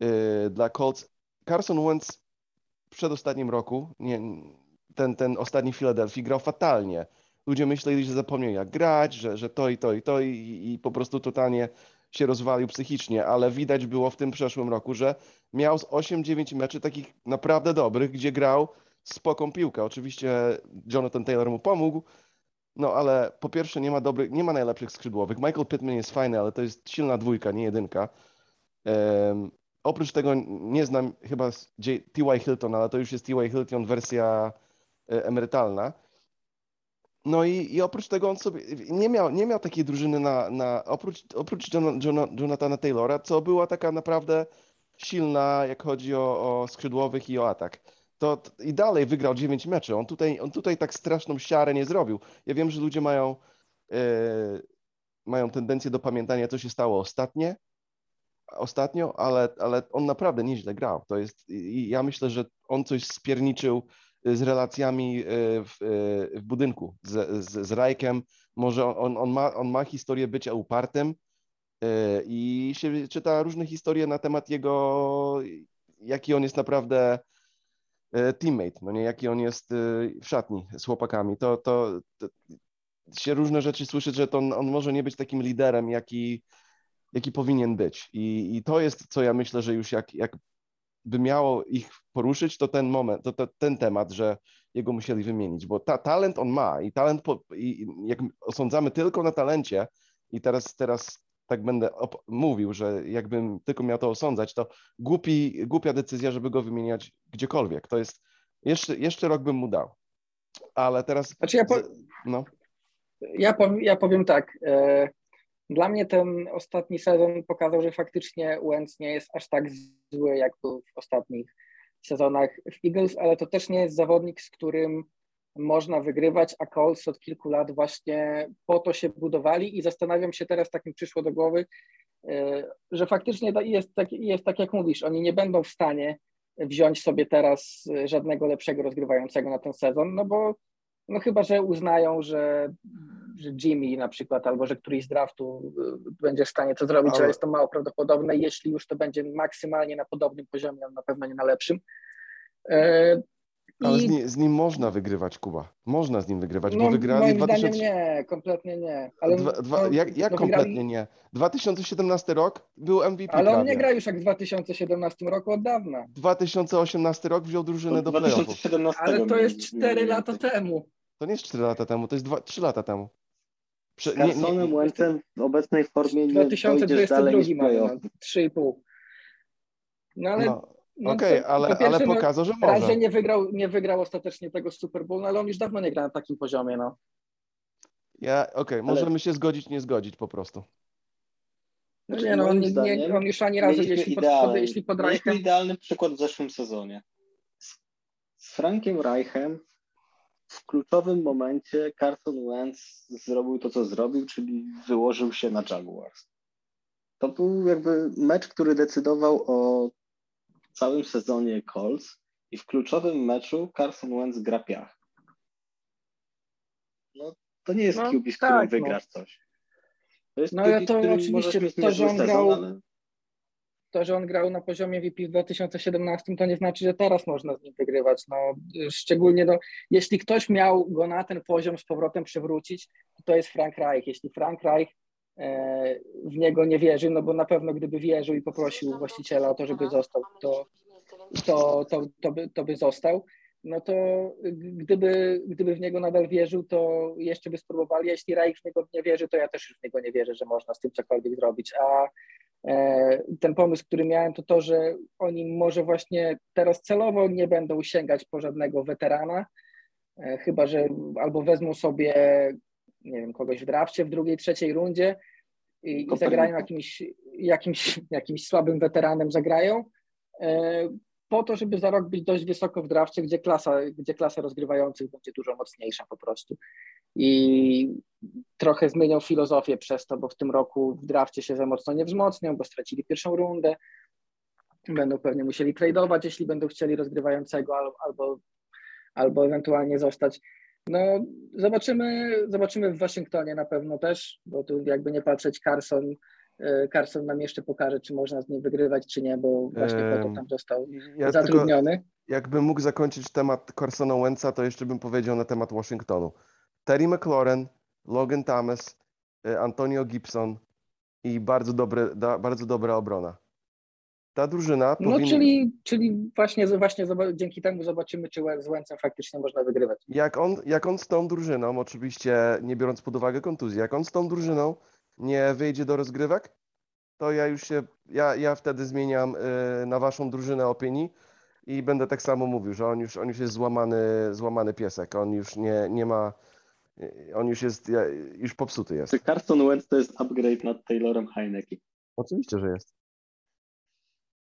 yy, dla Colts, Carson Wentz w przedostatnim roku, nie, ten, ten ostatni w Filadelfii grał fatalnie. Ludzie myśleli, że zapomniał jak grać, że, że to i to i to i, i po prostu totalnie się rozwalił psychicznie, ale widać było w tym przeszłym roku, że miał z 8-9 meczy takich naprawdę dobrych, gdzie grał spoką piłkę. Oczywiście Jonathan Taylor mu pomógł, No ale po pierwsze nie ma dobrych, nie ma najlepszych skrzydłowych. Michael Pittman jest fajny, ale to jest silna dwójka, nie jedynka. Um, oprócz tego nie znam chyba T.Y. Hilton, ale to już jest T.Y. Hilton wersja e, emerytalna. No i, i oprócz tego on sobie nie miał, nie miał takiej drużyny na, na oprócz, oprócz John, John, Jonathana Taylora, co była taka naprawdę silna, jak chodzi o, o skrzydłowych i o atak. To, I dalej wygrał 9 meczy. On tutaj, on tutaj tak straszną siarę nie zrobił. Ja wiem, że ludzie mają, e, mają tendencję do pamiętania, co się stało ostatnie, ostatnio, ale, ale on naprawdę nieźle grał. To jest, i ja myślę, że on coś spierniczył z relacjami e, w, e, w budynku, z, z, z Rajkiem. Może on, on, ma, on ma historię bycia upartym e, i się czyta różne historie na temat jego, jaki on jest naprawdę teammate, no nie, jaki on jest w szatni z chłopakami. To, to, to się różne rzeczy słyszy, że to on, on może nie być takim liderem, jaki, jaki powinien być. I, I to jest, co ja myślę, że już jak, jak by miało ich poruszyć, to ten moment, to, to ten temat, że jego musieli wymienić, bo ta, talent on ma i talent, po, i jak osądzamy tylko na talencie i teraz, teraz tak będę mówił, że jakbym tylko miał to osądzać, to głupi, głupia decyzja, żeby go wymieniać gdziekolwiek. To jest, jeszcze, jeszcze rok bym mu dał. Ale teraz... Znaczy ja, po... no. ja, powiem, ja powiem tak, e, dla mnie ten ostatni sezon pokazał, że faktycznie Wentz nie jest aż tak zły, jak był w ostatnich sezonach w Eagles, ale to też nie jest zawodnik, z którym można wygrywać, a Colts od kilku lat właśnie po to się budowali i zastanawiam się teraz, tak mi przyszło do głowy, e, że faktycznie jest tak, jest tak jak mówisz, oni nie będą w stanie wziąć sobie teraz żadnego lepszego rozgrywającego na ten sezon, no bo no chyba, że uznają, że, że Jimmy na przykład, albo że któryś z draftu y, będzie w stanie to zrobić, ale jest to mało prawdopodobne. Jeśli już to będzie maksymalnie na podobnym poziomie, na pewno nie na lepszym. E, ale z, nie, z, nim można wygrywać, Kuba. Można z nim wygrywać, no, bo wygrali moim 2000... nie, kompletnie nie. Ale, dwa, dwa, no, jak jak no, kompletnie nie? 2017 rok był MVP Ale on prawie. nie gra już jak w 2017 roku od dawna. 2018 rok wziął drużynę do playoffów. Ale to jest 4 lata temu. To nie jest 4 lata temu, to jest 2, 3 lata temu. Prze, Z Carsonem Wentzem w obecnej formie nie 2022 dalej niż mamy, no, 3,5. No ale... No. No Okej, okay, ale, po ale no, pokazał, że może. Raz, że nie wygrał, nie wygrał ostatecznie tego Super Bowl, no ale on już dawno nie gra na takim poziomie, no. Ja, okej, okay, możemy ale... się zgodzić, nie zgodzić po prostu. No nie, no on, nie, on już ani razu, jeśli pod, pod, jeśli pod Reichem... idealny przykład w zeszłym sezonie. Z Frankiem Reichem w kluczowym momencie Carson Wentz zrobił to, co zrobił, czyli wyłożył się na Jaguars. To był jakby mecz, który decydował o całym sezonie Colts i w kluczowym meczu Carson Wentz gra piach. No, to nie jest no, QB, z którym tak, wygrasz no. coś. To jest no QB, ja to oczywiście to, że on grał, ale... to, że on grał na poziomie VP w 2017, to nie znaczy, że teraz można z nim wygrywać. No, szczególnie no, jeśli ktoś miał go na ten poziom z powrotem przywrócić, to, jest Frank Reich. Jeśli Frank Reich E, w niego nie wierzy, no bo na pewno gdyby wierzył i poprosił właściciela o to, żeby został, to, to, to, to, by, to by został. No to gdyby, gdyby w niego nadal wierzył, to jeszcze by spróbowali. Jeśli Reich w niego nie wierzy, to ja też już w niego nie wierzę, że można z tym cokolwiek zrobić. A ten pomysł, który miałem, to to, że oni może właśnie teraz celowo nie będą sięgać po żadnego weterana, e, chyba że albo wezmą sobie nie wiem, kogoś w drafcie w drugiej, trzeciej rundzie i, i zagrają jakimś, jakimś, jakimś słabym weteranem, zagrają e, po to, żeby za rok być dość wysoko w drafcie, gdzie klasa, gdzie klasa rozgrywających będzie dużo mocniejsza po prostu. I trochę zmienią filozofię przez to, bo w tym roku w drafcie się za mocno nie wzmocnią, bo stracili pierwszą rundę. Będą pewnie musieli tradeować, jeśli będą chcieli rozgrywającego albo, albo ewentualnie zostać no, zobaczymy, zobaczymy w Waszyngtonie na pewno też, bo tu jakby nie patrzeć, Carson, e, Carson nam jeszcze pokaże, czy można z nim wygrywać, czy nie, bo właśnie po to tam został ja zatrudniony. jakbym mógł zakończyć temat Carsona Wentza, to jeszcze bym powiedział na temat Waszyngtonu. Terry McLaurin, Logan Thomas, e, Antonio Gibson i bardzo, dobre, bardzo dobra obrona. ta drużyna No powinna... czyli, czyli właśnie, właśnie dzięki temu zobaczymy, czy z Łęcem faktycznie można wygrywać. Jak on, jak on z tą drużyną, oczywiście nie biorąc pod uwagę kontuzji, jak on z tą drużyną nie wyjdzie do rozgrywek, to ja już się, ja, ja wtedy zmieniam y, na waszą drużynę opinii i będę tak samo mówił, że on już, on już jest złamany, złamany piesek, on już nie, nie ma, on już jest, ja- już popsuty jest. Czy Carson Wentz to jest upgrade nad Taylorem Heineke? Oczywiście, że jest.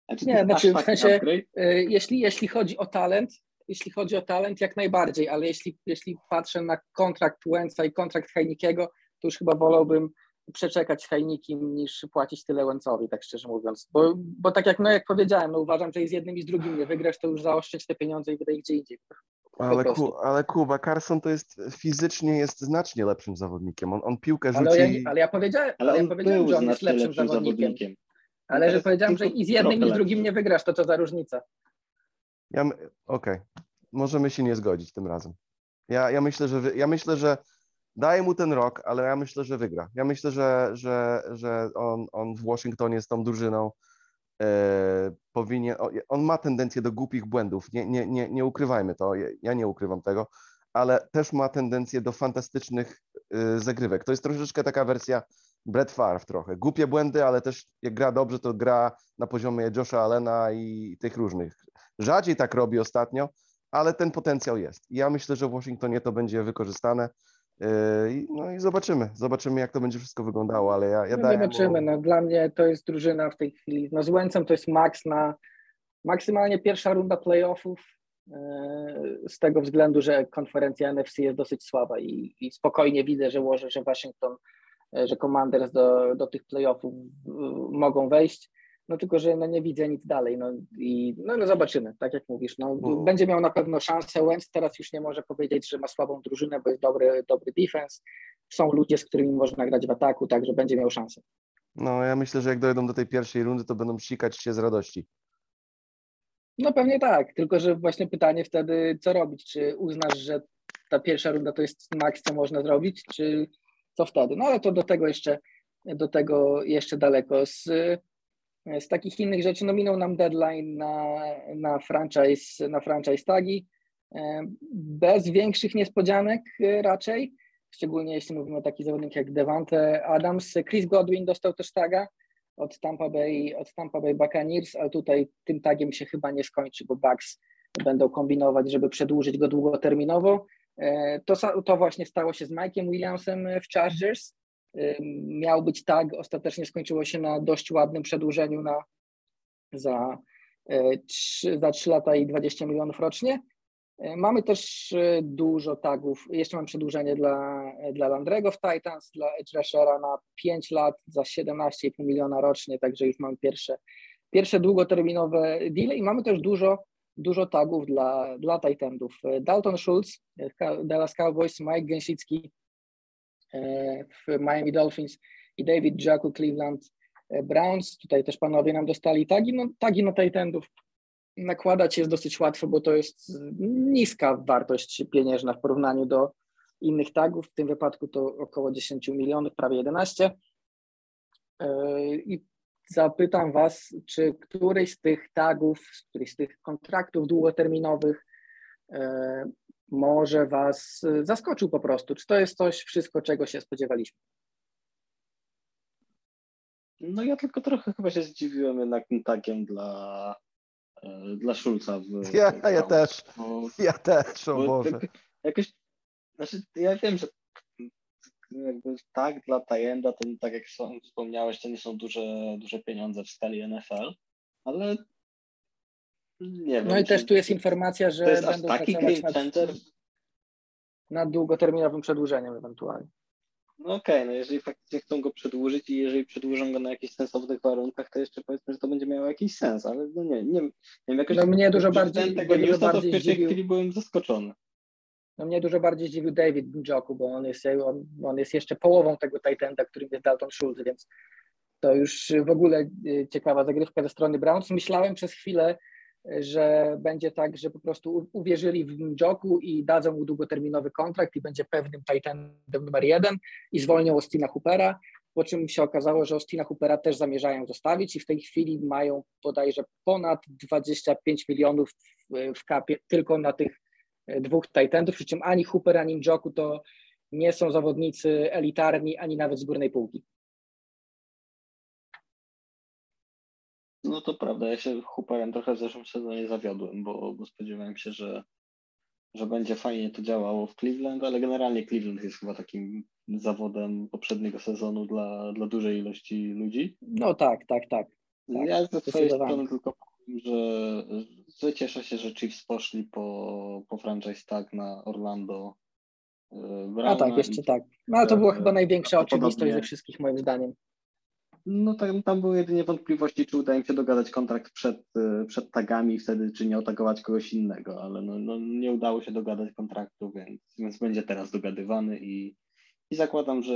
Znaczy, Nie, znaczy, w sensie-? Y, Jeśli, jeśli chodzi o talent, jeśli chodzi o talent, jak najbardziej, ale jeśli, jeśli patrzę na kontrakt Łęca i kontrakt Heinike'ego, to już chyba wolałbym przeczekać z Heinikim niż płacić tyle Łęcowi, tak szczerze mówiąc. Bo, bo tak jak, no, jak powiedziałem, no, uważam, że i z jednym i z drugim nie wygrasz, to już zaoszczędź te pieniądze i wydaj gdzie indziej. Ale, ku, ale Kuba, Carson to jest fizycznie jest znacznie lepszym zawodnikiem. On, on piłkę rzuci. Ale ja, ale ja powiedziałem, Ale ale ja powiedziałem że on jest lepszym, zawodnikiem. zawodnikiem. Ale że powiedziałem, że i z jednym i z drugim nie wygrasz, to co za różnica. Ja, my- okej, możemy się nie zgodzić tym razem. Ja, ja, myślę, że wy, ja myślę, że daję mu ten rok, ale ja myślę, że wygra. Ja myślę, że, że, że on, on w Waszyngtonie z tą drużyną powinien. o- On ma tendencję do głupich błędów. Nie, nie, nie, nie ukrywajmy to. Ja- nie ukrywam tego, ale też ma tendencję do fantastycznych e, zagrywek. To jest troszeczkę taka wersja Brett Favre trochę. Głupie błędy, ale też jak gra dobrze, to gra na poziomie Josha Allena i tych różnych. Rzadziej tak robi ostatnio, ale ten potencjał jest. Ja myślę, że w Waszyngtonie to będzie wykorzystane. Yy, No i zobaczymy, zobaczymy jak to będzie wszystko wyglądało, ale ja, ja No daję zobaczymy. mu... No, dla mnie to jest drużyna w tej chwili. No z Łęcem to jest maks na maksymalnie pierwsza runda playoffów. yy, Z tego względu, że konferencja NFC jest dosyć słaba i, i spokojnie widzę, że łożę, że Waszyngton, yy, że Commanders do, do tych playoffów mogą wejść. No tylko, że no nie widzę nic dalej. No i no, no zobaczymy, tak jak mówisz. No, Mhm. Będzie miał na pewno szansę. Łęc teraz już nie może powiedzieć, że ma słabą drużynę, bo jest dobry, dobry defense. Są ludzie, z którymi można grać w ataku, także będzie miał szansę. No ja myślę, że jak dojdą do tej pierwszej rundy, to będą sikać się z radości. No pewnie tak, tylko że właśnie pytanie wtedy, co robić? Czy uznasz, że ta pierwsza runda to jest maks, co można zrobić, czy co wtedy? No ale to do tego jeszcze, do tego jeszcze daleko. Z, z takich innych rzeczy, no minął nam deadline na, na franchise, na franchise tagi, e, bez większych niespodzianek e, raczej, szczególnie jeśli mówimy o takich zawodnikach jak Devante Adams. Chris Godwin dostał też taga, od Tampa Bay, od Tampa Bay Buccaneers, ale tutaj tym tagiem się chyba nie skończy, bo Bucks będą kombinować, żeby przedłużyć go długoterminowo. E, To, to właśnie stało się z Mike'iem Williamsem w Chargers. E, Miał być tag, ostatecznie skończyło się na dość ładnym przedłużeniu na, za, e, trzy, za 3 lata i 20 milionów rocznie. E, Mamy też e, dużo tagów. Jeszcze mam przedłużenie dla, dla Landrego w Titans, dla Edge na 5 lat za 17,5 miliona rocznie, także już mam pierwsze, pierwsze długoterminowe deale i mamy też dużo, dużo tagów dla, dla Titanów. E, Dalton Schultz, e, Dallas Cowboys, Mike Gęsicki e, w Miami Dolphins i David Jacku Cleveland e, Browns. Tutaj też panowie nam dostali tagi. No, tagi na Titanów nakładać jest dosyć łatwo, bo to jest niska wartość pieniężna w porównaniu do innych tagów. W tym wypadku to około 10 milionów, prawie 11. Yy, I zapytam Was, czy któryś z tych tagów, któryś z tych kontraktów długoterminowych yy, może Was yy, zaskoczył po prostu? Czy to jest coś wszystko, czego się spodziewaliśmy? No ja tylko trochę chyba się zdziwiłem jednak tym tagiem dla, e, dla Szulca. W, Ja, w ja też, Bo- ja też, o bo Boże. tak Jakoś, znaczy ja wiem, że jakby tak dla Tajenda, to tak jak wspomniałeś, to nie są duże, duże pieniądze w skali NFL, ale nie wiem. No i też tu jest informacja, że to jest aż będą taki pracować nad, nad długoterminowym przedłużeniem ewentualnie. No okej, no jeżeli faktycznie chcą go przedłużyć i jeżeli przedłużą go na jakichś sensownych warunkach, to jeszcze powiedzmy, że to będzie miało jakiś sens, ale no nie, nie, nie wiem, jakoś No mnie dużo bardziej- tego mnie dużo newsa, to w bardziej pierwszej chwili byłem zaskoczony. No mnie dużo bardziej zdziwił David Njoku, bo on jest, on, on jest jeszcze połową tego Titanda, którym jest Dalton Schultz, więc to już w ogóle y, ciekawa zagrywka ze strony Browns. Myślałem przez chwilę, że będzie tak, że po prostu uwierzyli w Njoku i dadzą mu długoterminowy kontrakt i będzie pewnym Titanem numer jeden i zwolnią Austina Hoopera, po czym się okazało, że Austina Hoopera też zamierzają zostawić i w tej chwili mają bodajże ponad 25 milionów w kapie tylko na tych e, dwóch Titanów, przy czym ani Hooper, ani Njoku to nie są zawodnicy elitarni, ani nawet z górnej półki. No to prawda, ja się Hooperem trochę w zeszłym sezonie zawiodłem, bo, bo spodziewałem się, że, że będzie fajnie to działało w Cleveland, ale generalnie Cleveland jest chyba takim zawodem poprzedniego sezonu dla, dla dużej ilości ludzi. No tak, tak, tak. tak ja ze swojej strony tylko powiem, że, że cieszę się, że Chiefs poszli po, po franchise tag na Orlando. Browna A tak, jeszcze tak. No ale to była chyba największa oczywistość ze wszystkich moim zdaniem. No tam, tam były jedynie wątpliwości, czy uda im się dogadać kontrakt przed, y, przed tagami wtedy, czy nie otagować kogoś innego, ale no, no nie udało się dogadać kontraktu, więc, więc będzie teraz dogadywany i, i zakładam, że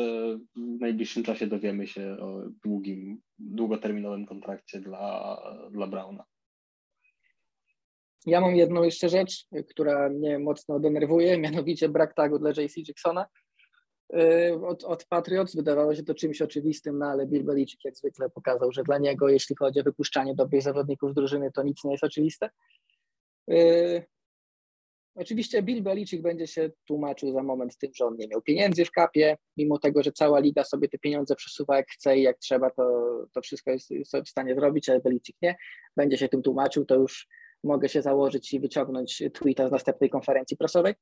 w najbliższym czasie dowiemy się o długim, długoterminowym kontrakcie dla, dla Brauna. Ja mam jedną jeszcze rzecz, która mnie mocno denerwuje, mianowicie brak tagu dla JC Jacksona. Y, od, od Patriots. Wydawało się to czymś oczywistym, no ale Bill Belichick jak zwykle pokazał, że dla niego, jeśli chodzi o wypuszczanie dobrych zawodników drużyny, to nic nie jest oczywiste. Yy, oczywiście Bill Belichick będzie się tłumaczył za moment tym, że on nie miał pieniędzy w kapie, mimo tego, że cała liga sobie te pieniądze przesuwa jak chce i jak trzeba, to, to wszystko jest, jest w stanie zrobić, ale Belichick nie. Będzie się tym tłumaczył, to już mogę się założyć i wyciągnąć tweeta z następnej konferencji prasowej.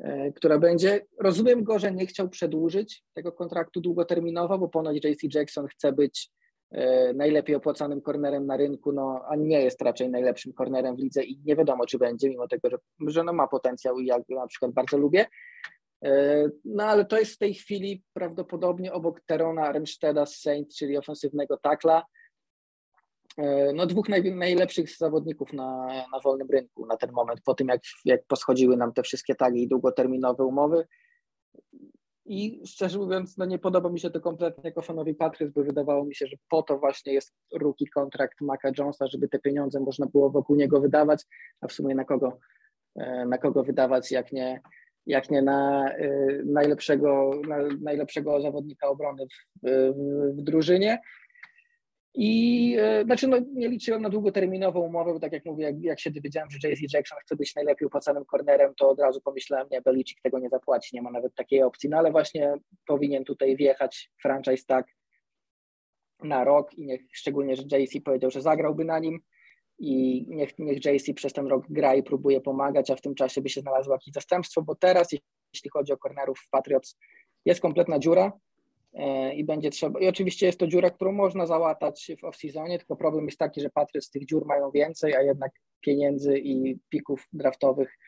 E, która będzie. Rozumiem go, że nie chciał przedłużyć tego kontraktu długoterminowo, bo ponoć JC Jackson chce być e, najlepiej opłacanym kornerem na rynku, no, a nie jest raczej najlepszym kornerem w lidze i nie wiadomo, czy będzie, mimo tego, że, że no, ma potencjał i ja go na przykład bardzo lubię. E, no ale to jest w tej chwili prawdopodobnie obok Terona Remsteda z Saint, czyli ofensywnego takla, no, dwóch naj, najlepszych zawodników na, na wolnym rynku na ten moment, po tym jak, jak poschodziły nam te wszystkie tagi i długoterminowe umowy. I szczerze mówiąc, no nie podoba mi się to kompletnie jako fanowi Patriots, bo wydawało mi się, że po to właśnie jest rookie kontrakt Maca Jonesa, żeby te pieniądze można było wokół niego wydawać, a w sumie na kogo, e, na kogo wydawać, jak nie, jak nie na e, najlepszego, na najlepszego zawodnika obrony w, w drużynie. I e, znaczy, no, nie liczyłem na długoterminową umowę, bo tak jak mówię, jak, jak się dowiedziałem, że JC Jackson chce być najlepiej opłacanym kornerem, to od razu pomyślałem, nie, Belichick tego nie zapłaci, nie ma nawet takiej opcji, no ale właśnie powinien tutaj wjechać franchise tak na rok i niech, szczególnie, że JC powiedział, że zagrałby na nim i niech, niech JC przez ten rok gra i próbuje pomagać, a w tym czasie by się znalazło jakieś zastępstwo, bo teraz, jeśli chodzi o kornerów w Patriots, jest kompletna dziura, E, i będzie trzeba. I oczywiście jest to dziura, którą można załatać w off-seasonie, tylko problem jest taki, że Patriots tych dziur mają więcej, a jednak pieniędzy i pików draftowych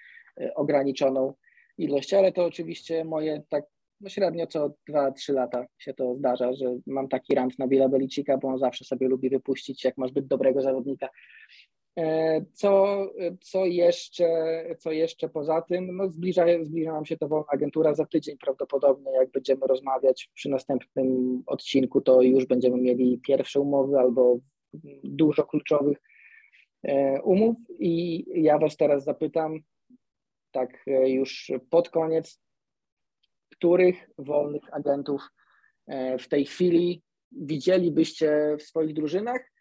e, ograniczoną ilość, ale to oczywiście moje tak no średnio co 2-3 lata się to zdarza, że mam taki rant na Billa Belicika, bo on zawsze sobie lubi wypuścić, jak ma zbyt dobrego zawodnika, co, co, jeszcze, co jeszcze poza tym? No zbliża, zbliża nam się to wolna agentura za tydzień prawdopodobnie, jak będziemy rozmawiać przy następnym odcinku, to już będziemy mieli pierwsze umowy albo dużo kluczowych e, umów. I ja Was teraz zapytam, tak e, już pod koniec, których wolnych agentów w tej chwili widzielibyście w swoich drużynach? E,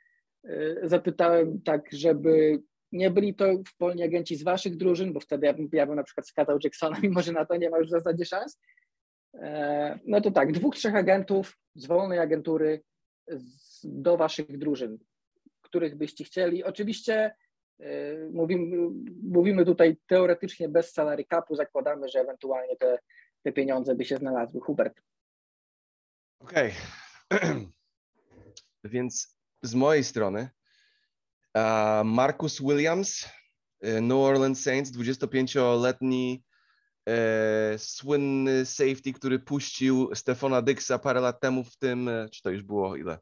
zapytałem tak, żeby nie byli to wolni agenci z waszych drużyn, bo wtedy ja bym, ja bym na przykład skazał Jacksona, <laughs> mimo że na to nie ma już w zasadzie szans. E, no to tak, dwóch, trzech agentów z wolnej agentury do waszych drużyn, których byście chcieli. Oczywiście e, mówimy, mówimy tutaj teoretycznie bez salary capu, zakładamy, że ewentualnie te, te pieniądze by się znalazły. Hubert. Okej. Okay. <clears throat> Więc z mojej strony Marcus Williams, e, New Orleans Saints, 25-letni e, słynny safety, który puścił Stefana Dyxa parę lat temu w tym, e, czy to już było ile?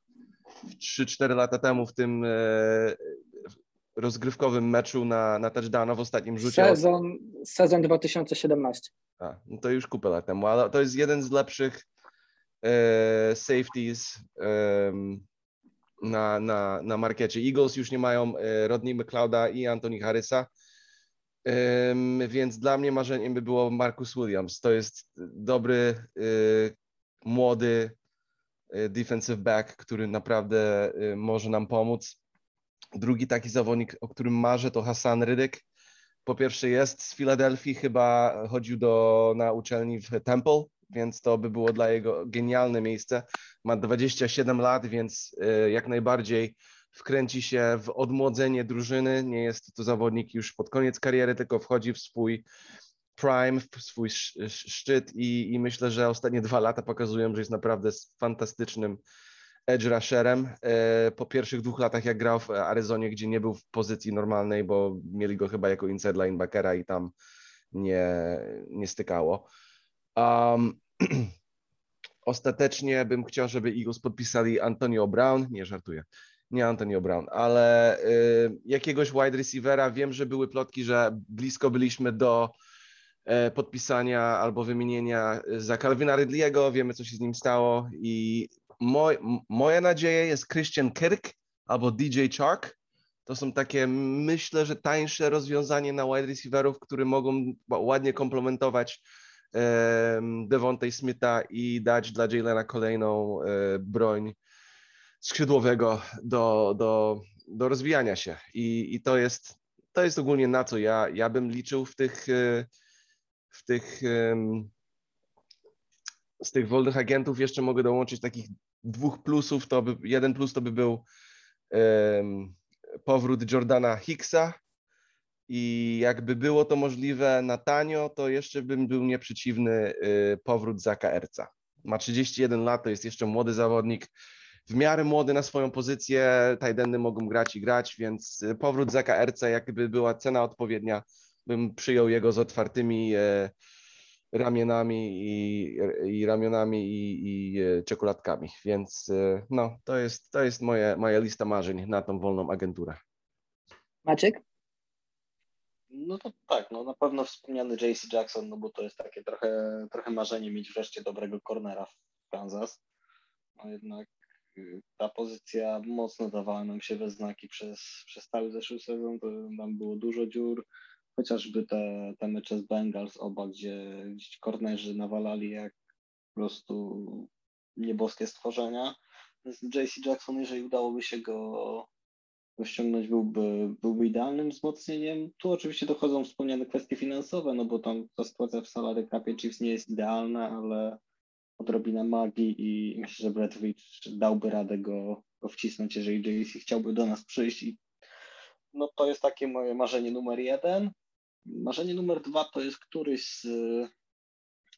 3-4 lata temu w tym e, rozgrywkowym meczu na, na touchdowna w ostatnim rzucie. Sezon, sezon 2017. A, no to już kupę lat temu, ale to jest jeden z lepszych e, safeties na, na, na markecie. Eagles już nie mają e, Rodney McLeoda i Anthony Harrisa, więc dla mnie marzeniem by było Marcus Williams. To jest dobry, e, młody y, defensive back, który naprawdę może nam pomóc. Drugi taki zawodnik, o którym marzę, to Hassan Rydyk. Po pierwsze jest z Filadelfii, chyba chodził do, na uczelni w Temple, więc to by było dla jego genialne miejsce. Ma 27 lat, więc jak najbardziej wkręci się w odmłodzenie drużyny. Nie jest to zawodnik już pod koniec kariery, tylko wchodzi w swój prime, w swój szczyt i, i myślę, że ostatnie dwa lata pokazują, że jest naprawdę fantastycznym edge rusherem. E, po pierwszych dwóch latach, jak grał w Arizonie, gdzie nie był w pozycji normalnej, bo mieli go chyba jako inside linebackera i tam nie, nie stykało. Um, <clears throat> ostatecznie bym chciał, żeby Eagles podpisali Antonio Brown, nie żartuję, nie Antonio Brown, ale y, jakiegoś wide receivera. Wiem, że były plotki, że blisko byliśmy do y, podpisania albo wymienienia za Calvina Ridley'ego. Wiemy, co się z nim stało i moj, moja nadzieja jest Christian Kirk albo DJ Chark. To są takie, myślę, że tańsze rozwiązanie na wide receiverów, które mogą ładnie komplementować Devontae Smitha i dać dla Jalena kolejną e, broń skrzydłowego do, do, do rozwijania się. I, i to, jest, to jest ogólnie na co ja, ja bym liczył w tych, e, w tych z tych wolnych agentów jeszcze mogę dołączyć takich dwóch plusów. To by, jeden plus to by był um, powrót Jordana Hicksa i jakby było to możliwe na tanio, to jeszcze bym był nieprzeciwny y, powrót Zaka Erca. Ma 31 lat, to jest jeszcze młody zawodnik, w miarę młody na swoją pozycję, tajdenny mogą grać i grać, więc y, powrót Zaka Erca, jakby była cena odpowiednia, bym przyjął jego z otwartymi e, ramionami i, i ramionami i, i czekoladkami, więc no, to jest, to jest moje, moja lista marzeń na tą wolną agenturę. Maciek? No to tak, no na pewno wspomniany JC Jackson, no bo to jest takie trochę, trochę marzenie mieć wreszcie dobrego cornera w Kansas. No jednak y, ta pozycja mocno dawała nam się we znaki przez, przez cały zeszły sezon, to tam było dużo dziur, chociażby te, te mecze z Bengals oba, gdzie, gdzie nawalali jak po prostu nieboskie stworzenia. JC Jackson, jeżeli udałoby się go ściągnąć byłby, byłby idealnym wzmocnieniem. Tu oczywiście dochodzą wspomniane kwestie finansowe, no bo tam ta sytuacja w salary capie Chiefs nie jest idealna, ale odrobina magii i myślę, że Bradwicz dałby radę go, go wcisnąć, jeżeli JC chciałby do nas przyjść i no to jest takie moje marzenie numer jeden. Marzenie numer dwa to jest któryś z,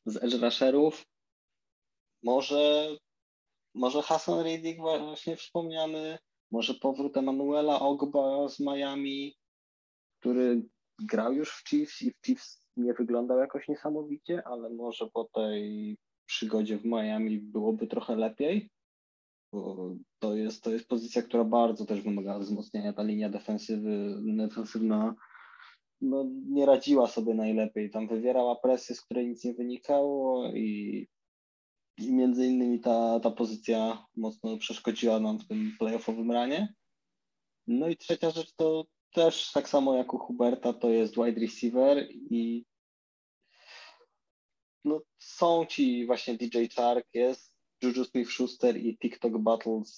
z edge rusherów. Może, może Hassan Riddick właśnie wspomniany, może powrót Emanuela Ogba z Miami, który grał już w Chiefs i w Chiefs nie wyglądał jakoś niesamowicie, ale może po tej przygodzie w Miami byłoby trochę lepiej, bo to jest, to jest pozycja, która bardzo też wymaga wzmocnienia. Ta linia defensywy, defensywna no, nie radziła sobie najlepiej. Tam wywierała presję, z której nic nie wynikało i i między innymi ta, ta pozycja mocno przeszkodziła nam w tym playoffowym ranie. No i trzecia rzecz to też tak samo jak u Huberta to jest wide receiver i no, są ci właśnie DJ Chark, jest Juju Smith-Schuster i TikTok Battle z,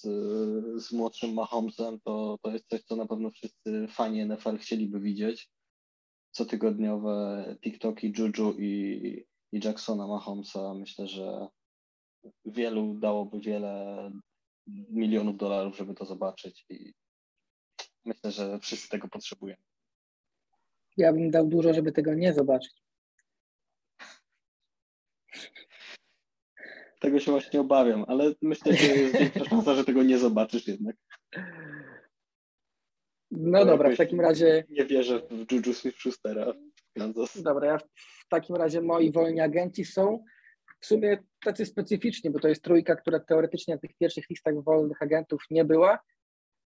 z młodszym Mahomesem, to, to jest coś, co na pewno wszyscy fani NFL chcieliby widzieć. Cotygodniowe TikToki Juju i, i Jacksona Mahomesa myślę, że wielu dałoby wiele milionów dolarów, żeby to zobaczyć i myślę, że wszyscy tego potrzebują. Ja bym dał dużo, żeby tego nie zobaczyć. Tego się właśnie obawiam, ale myślę, że jest większa <laughs> szansa, że tego nie zobaczysz jednak. No dobra, w takim razie. Nie wierzę w Juju Smith-Schustera. Dobra, ja w takim razie moi wolni agenci są w sumie tacy specyficzni, bo to jest trójka, która teoretycznie na tych pierwszych listach wolnych agentów nie była.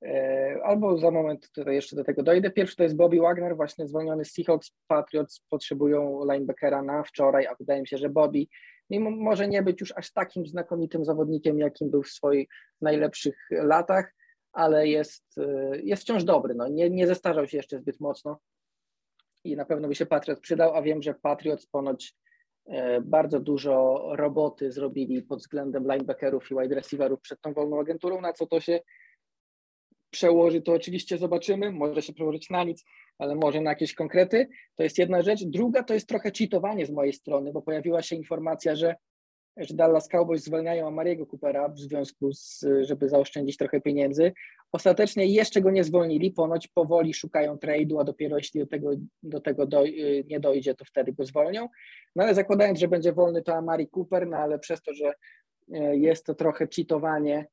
E, albo za moment tutaj jeszcze do tego dojdę. Pierwszy to jest Bobby Wagner, właśnie zwolniony z Seahawks. Patriots potrzebują linebackera na wczoraj, a wydaje mi się, że Bobby mimo może nie być już aż takim znakomitym zawodnikiem, jakim był w swoich najlepszych latach, ale jest, e, jest wciąż dobry. No, nie, nie zestarzał się jeszcze zbyt mocno i na pewno by się Patriot przydał, a wiem, że Patriots ponoć bardzo dużo roboty zrobili pod względem linebackerów i wide receiverów przed tą wolną agenturą, na co to się przełoży, to oczywiście zobaczymy, może się przełożyć na nic, ale może na jakieś konkrety. To jest jedna rzecz. Druga to jest trochę cheatowanie z mojej strony, bo pojawiła się informacja, że, że Dallas Cowboys zwalniają Amariego Coopera w związku z, żeby zaoszczędzić trochę pieniędzy. Ostatecznie jeszcze go nie zwolnili, ponoć powoli szukają trade'u, a dopiero jeśli do tego, do tego do, nie dojdzie, to wtedy go zwolnią. No ale zakładając, że będzie wolny, to Amari Cooper, no ale przez to, że e, jest to trochę cheatowanie,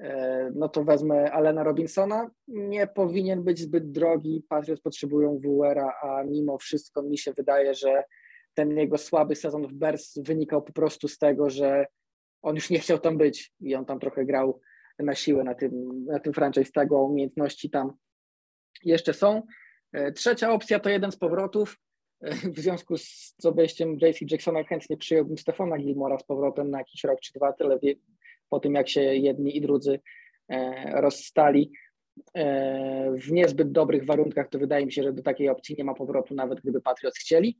E, no to wezmę Alena Robinsona. Nie powinien być zbyt drogi. Patriots potrzebują WR-a, a mimo wszystko mi się wydaje, że ten jego słaby sezon w Bears wynikał po prostu z tego, że on już nie chciał tam być i on tam trochę grał na siłę na tym, na tym franchise tego, umiejętności tam jeszcze są. E, trzecia opcja to jeden z powrotów. E, w związku z obejściem JC Jacksona chętnie przyjąłbym Stefana Gilmora z powrotem na jakiś rok czy dwa, tyle po tym jak się jedni i drudzy e, rozstali w niezbyt dobrych warunkach, to wydaje mi się, że do takiej opcji nie ma powrotu, nawet gdyby Patriots chcieli.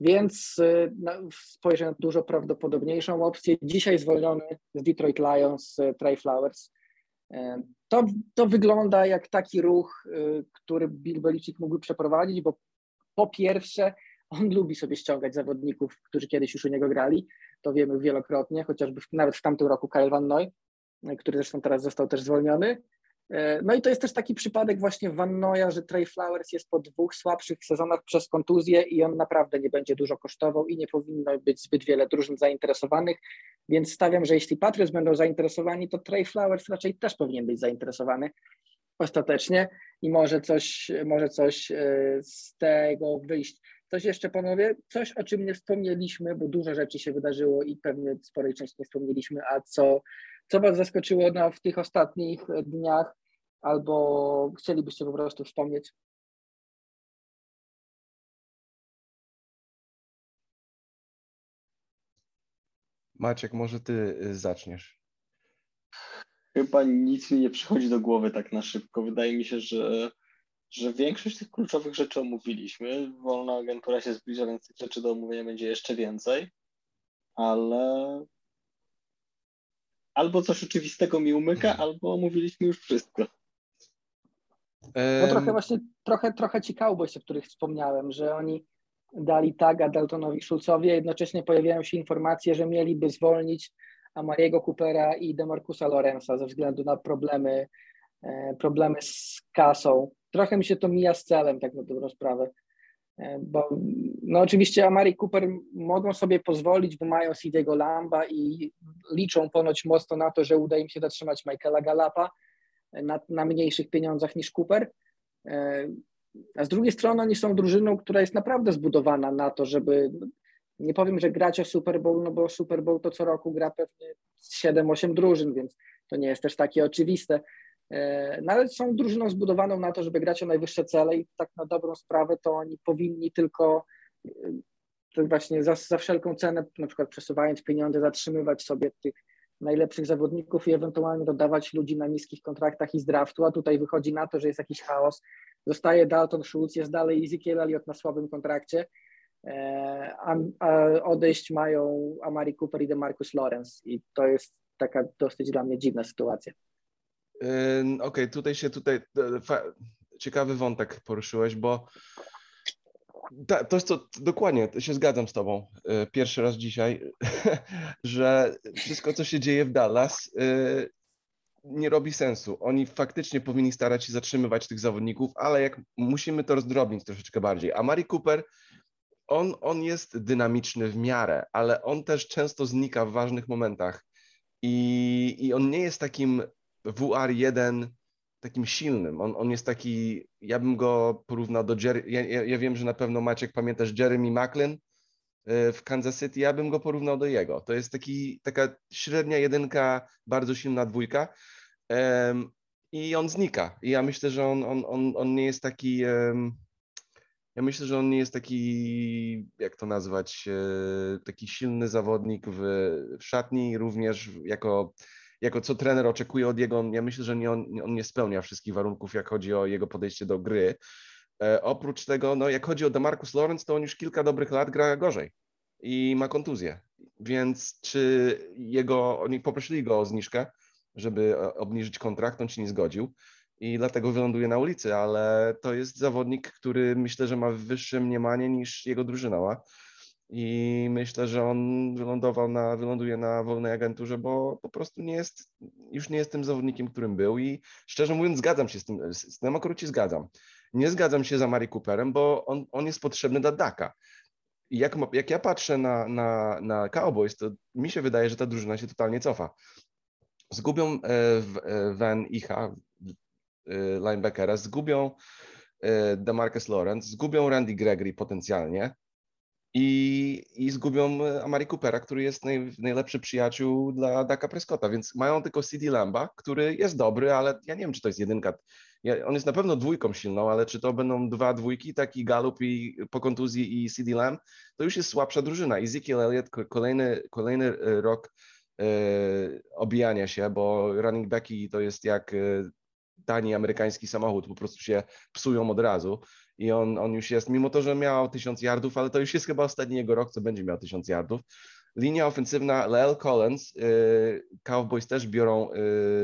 Więc e, spojrzę na dużo prawdopodobniejszą opcję. Dzisiaj zwolniony z Detroit Lions Trey Flowers. To, to wygląda jak taki ruch, który Bill Belichick mógłby przeprowadzić, bo po pierwsze on lubi sobie ściągać zawodników, którzy kiedyś już u niego grali, to wiemy wielokrotnie, chociażby w, nawet w tamtym roku Kyle Van Noy, który zresztą teraz został też zwolniony. E, no i to jest też taki przypadek właśnie Van Noya, że Trey Flowers jest po dwóch słabszych sezonach przez kontuzję i on naprawdę nie będzie dużo kosztował i nie powinno być zbyt wiele drużyn zainteresowanych, więc stawiam, że jeśli Patriots będą zainteresowani, to Trey Flowers raczej też powinien być zainteresowany ostatecznie i może coś, może coś e, z tego wyjść. Coś jeszcze, panowie? Coś, o czym nie wspomnieliśmy, bo dużo rzeczy się wydarzyło i pewnie sporej części nie wspomnieliśmy, a co, co was zaskoczyło na, w tych ostatnich dniach albo chcielibyście po prostu wspomnieć? Maciek, może ty y, zaczniesz. Chyba nic mi nie przychodzi do głowy tak na szybko. Wydaje mi się, że że większość tych kluczowych rzeczy omówiliśmy. Wolna agentura się zbliża, więc tych rzeczy do omówienia będzie jeszcze więcej, ale albo coś oczywistego mi umyka, albo omówiliśmy już wszystko. No trochę właśnie, trochę, trochę ci Cowboys, o których wspomniałem, że oni dali taga Daltonowi Schulzowi, a jednocześnie pojawiają się informacje, że mieliby zwolnić Amariego Coopera i Demarcusa Lorenza ze względu na problemy, e, problemy z kasą trochę mi się to mija z celem, tak na dobrą sprawę. E, bo no oczywiście Amari Cooper mogą sobie pozwolić, bo mają CD'ego Lamba i liczą ponoć mocno na to, że uda im się zatrzymać Michaela Galapa na, na mniejszych pieniądzach niż Cooper. E, a z drugiej strony oni są drużyną, która jest naprawdę zbudowana na to, żeby nie powiem, że grać o Super Bowl, no bo Super Bowl to co roku gra pewnie 7-8 drużyn, więc to nie jest też takie oczywiste, E, no ale są drużyną zbudowaną na to, żeby grać o najwyższe cele i tak na dobrą sprawę to oni powinni tylko e, właśnie za, za wszelką cenę, na przykład przesuwając pieniądze, zatrzymywać sobie tych najlepszych zawodników i ewentualnie dodawać ludzi na niskich kontraktach i z draftu, a tutaj wychodzi na to, że jest jakiś chaos. Zostaje Dalton Schultz, jest dalej Ezekiel Elliott na słabym kontrakcie, e, a, odejść mają Amari Cooper i DeMarcus Lawrence i to jest taka dosyć dla mnie dziwna sytuacja. Okej, okay, tutaj się tutaj e, ciekawy wątek poruszyłeś, bo to jest to dokładnie, się zgadzam z tobą e, pierwszy raz dzisiaj, <laughs> że wszystko, co się dzieje w Dallas, e, nie robi sensu. Oni faktycznie powinni starać się zatrzymywać tych zawodników, ale jak musimy to rozdrobnić troszeczkę bardziej. A Mari Cooper, on, on jest dynamiczny w miarę, ale on też często znika w ważnych momentach. I, I on nie jest takim WR1 takim silnym. On, on jest taki, ja bym go porównał do Jerry, ja, ja wiem, że na pewno Maciek pamiętasz Jeremy Macklin e, w Kansas City, ja bym go porównał do jego. To jest taki, taka średnia jedynka, bardzo silna dwójka um, i on znika. I ja myślę, że on, on, on, on nie jest taki, um, ja myślę, że on nie jest taki, jak to nazwać, e, taki silny zawodnik w, w szatni, również jako jako co trener oczekuje od jego, ja myślę, że nie, on, on nie spełnia wszystkich warunków, jak chodzi o jego podejście do gry. E, oprócz tego, no jak chodzi o DeMarcus Lawrence, to on już kilka dobrych lat gra gorzej. i ma kontuzję. Więc czy jego, oni poprosili go o zniżkę, żeby obniżyć kontrakt, on się nie zgodził i dlatego wyląduje na ulicy, ale to jest zawodnik, który myślę, że ma wyższe mniemanie niż jego drużyna ma. I myślę, że on wylądował na, wyląduje na wolnej agenturze, bo po prostu nie jest, już nie jest tym zawodnikiem, którym był. I szczerze mówiąc, zgadzam się z tym, z tym akurat się zgadzam. Nie zgadzam się za Mari Cooperem, bo on, on jest potrzebny dla Daka. I jak, jak ja patrzę na, na, na Cowboys, to mi się wydaje, że ta drużyna się totalnie cofa. Zgubią e, e, Van Icha, e, linebackera, zgubią Demarcus Lawrence, zgubią Randy Gregory potencjalnie i, i zgubią Amari Coopera, który jest naj, najlepszy przyjaciół dla Daka Prescotta, więc mają tylko CD Lamba, który jest dobry, ale ja nie wiem, czy to jest jedynka ja, on jest na pewno dwójką silną, ale czy to będą dwa dwójki, taki Galup i po kontuzji i CD Lamb, to już jest słabsza drużyna. Ezekiel Elliott kolejny, kolejny e, rok e, obijania się, bo running backi to jest jak e, tani amerykański samochód, po prostu się psują od razu i on, on już jest, mimo to, że miał tysiąc yardów, ale to już jest chyba ostatni jego rok, co będzie miał tysiąc yardów, Linia ofensywna, Lel Collins, y, Cowboys też biorą,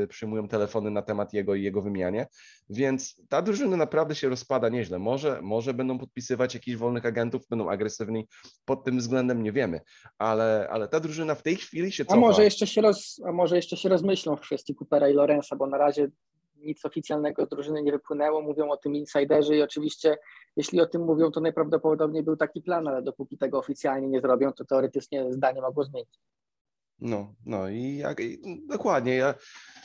y, przyjmują telefony na temat jego i jego wymianie, więc ta drużyna naprawdę się rozpada nieźle. Może, może będą podpisywać jakichś wolnych agentów, będą agresywni, pod tym względem nie wiemy, ale, ale ta drużyna w tej chwili się cofa. A może jeszcze się, roz, a może jeszcze się rozmyślą w kwestii Coopera i Lorenza, bo na razie nic oficjalnego z drużyny nie wypłynęło, mówią o tym insiderzy i oczywiście jeśli o tym mówią, to najprawdopodobniej był taki plan, ale dopóki tego oficjalnie nie zrobią, to teoretycznie zdanie mogło zmienić. No, no i, jak, i dokładnie. Ja,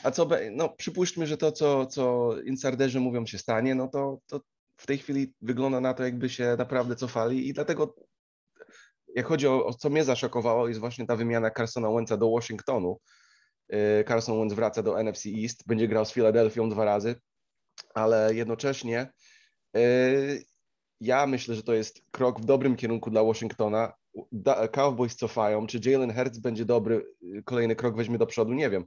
a co, be, no przypuśćmy, że to, co, co insiderzy mówią się stanie, no to, to w tej chwili wygląda na to, jakby się naprawdę cofali i dlatego jak chodzi o, o co mnie zaszokowało, jest właśnie ta wymiana Carsona Wentza do Washingtonu, Y, Carson Wentz wraca do NFC East, będzie grał z Filadelfią dwa razy, ale jednocześnie y, ja myślę, że to jest krok w dobrym kierunku dla Washingtona. Cowboys cofają, czy Jalen Hurts będzie dobry, y, kolejny krok weźmie do przodu, nie wiem.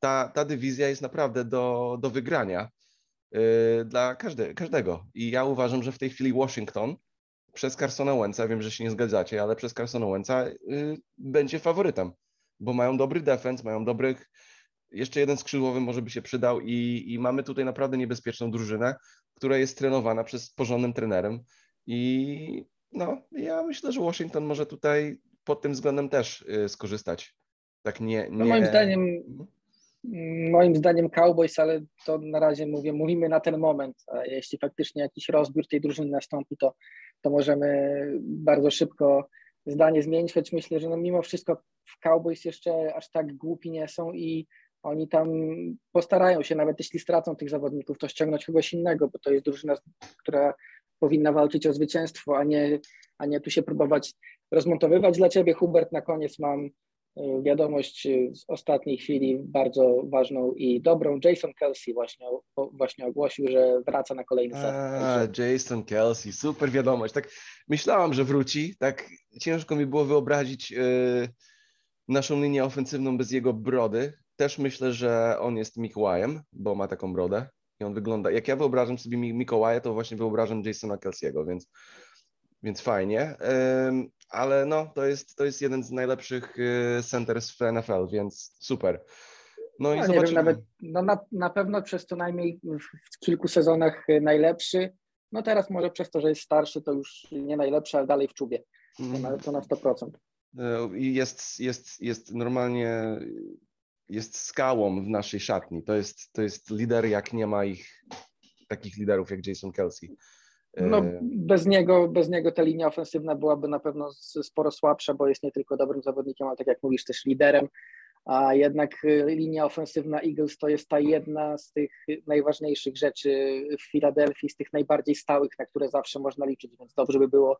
Ta, ta dywizja jest naprawdę do, do wygrania dla każde, każdego. I ja uważam, że w tej chwili Washington przez Carsona Wentza, wiem, że się nie zgadzacie, ale przez Carsona Wentza będzie faworytem bo mają dobry defens, mają dobrych, jeszcze jeden skrzydłowy może by się przydał i, i mamy tutaj naprawdę niebezpieczną drużynę, która jest trenowana przez porządnym trenerem i no, ja myślę, że Washington może tutaj pod tym względem też y, skorzystać. Tak nie, nie... No moim zdaniem moim zdaniem Cowboys, ale to na razie mówię, mówimy na ten moment. A jeśli faktycznie jakiś rozbiór tej drużyny nastąpi, to, to możemy bardzo szybko zdanie zmienić, choć myślę, że no mimo wszystko w Cowboys jeszcze aż tak głupi nie są i oni tam postarają się, nawet jeśli stracą tych zawodników, to ściągnąć kogoś innego, bo to jest drużyna, która powinna walczyć o zwycięstwo, a nie, a nie tu się próbować rozmontowywać. Dla Ciebie, Hubert, na koniec mam wiadomość y, z ostatniej chwili, bardzo ważną i dobrą. Jason Kelsey właśnie, właśnie ogłosił, że wraca na kolejny sezon. A, Jason Kelsey, super wiadomość. Tak myślałam, że wróci, tak ciężko mi było wyobrazić yy, naszą linię ofensywną bez jego brody. Też myślę, że on jest Mikołajem, bo ma taką brodę i on wygląda, jak ja wyobrażam sobie Mikołaja, to właśnie wyobrażam Jasona Kelsey'ego, więc, więc fajnie. Yy, ale no, to jest, to jest jeden z najlepszych yy, centers w NFL, więc super. No, no i zobaczymy. Wiem, nawet, no na, na pewno przez co najmniej w kilku sezonach y, najlepszy. No teraz może przez to, że jest starszy, to już nie najlepszy, ale dalej w czubie. To na, to na 100%. E, I jest, jest, jest normalnie jest skałą w naszej szatni. To jest, to jest lider, jak nie ma ich takich liderów jak Jason Kelsey. E, no, bez niego, bez niego ta linia ofensywna byłaby na pewno sporo słabsza, bo jest nie tylko dobrym zawodnikiem, ale tak jak mówisz, też liderem. A jednak linia ofensywna Eagles to jest ta jedna z tych najważniejszych rzeczy w Filadelfii, z tych najbardziej stałych, na które zawsze można liczyć, więc dobrze by było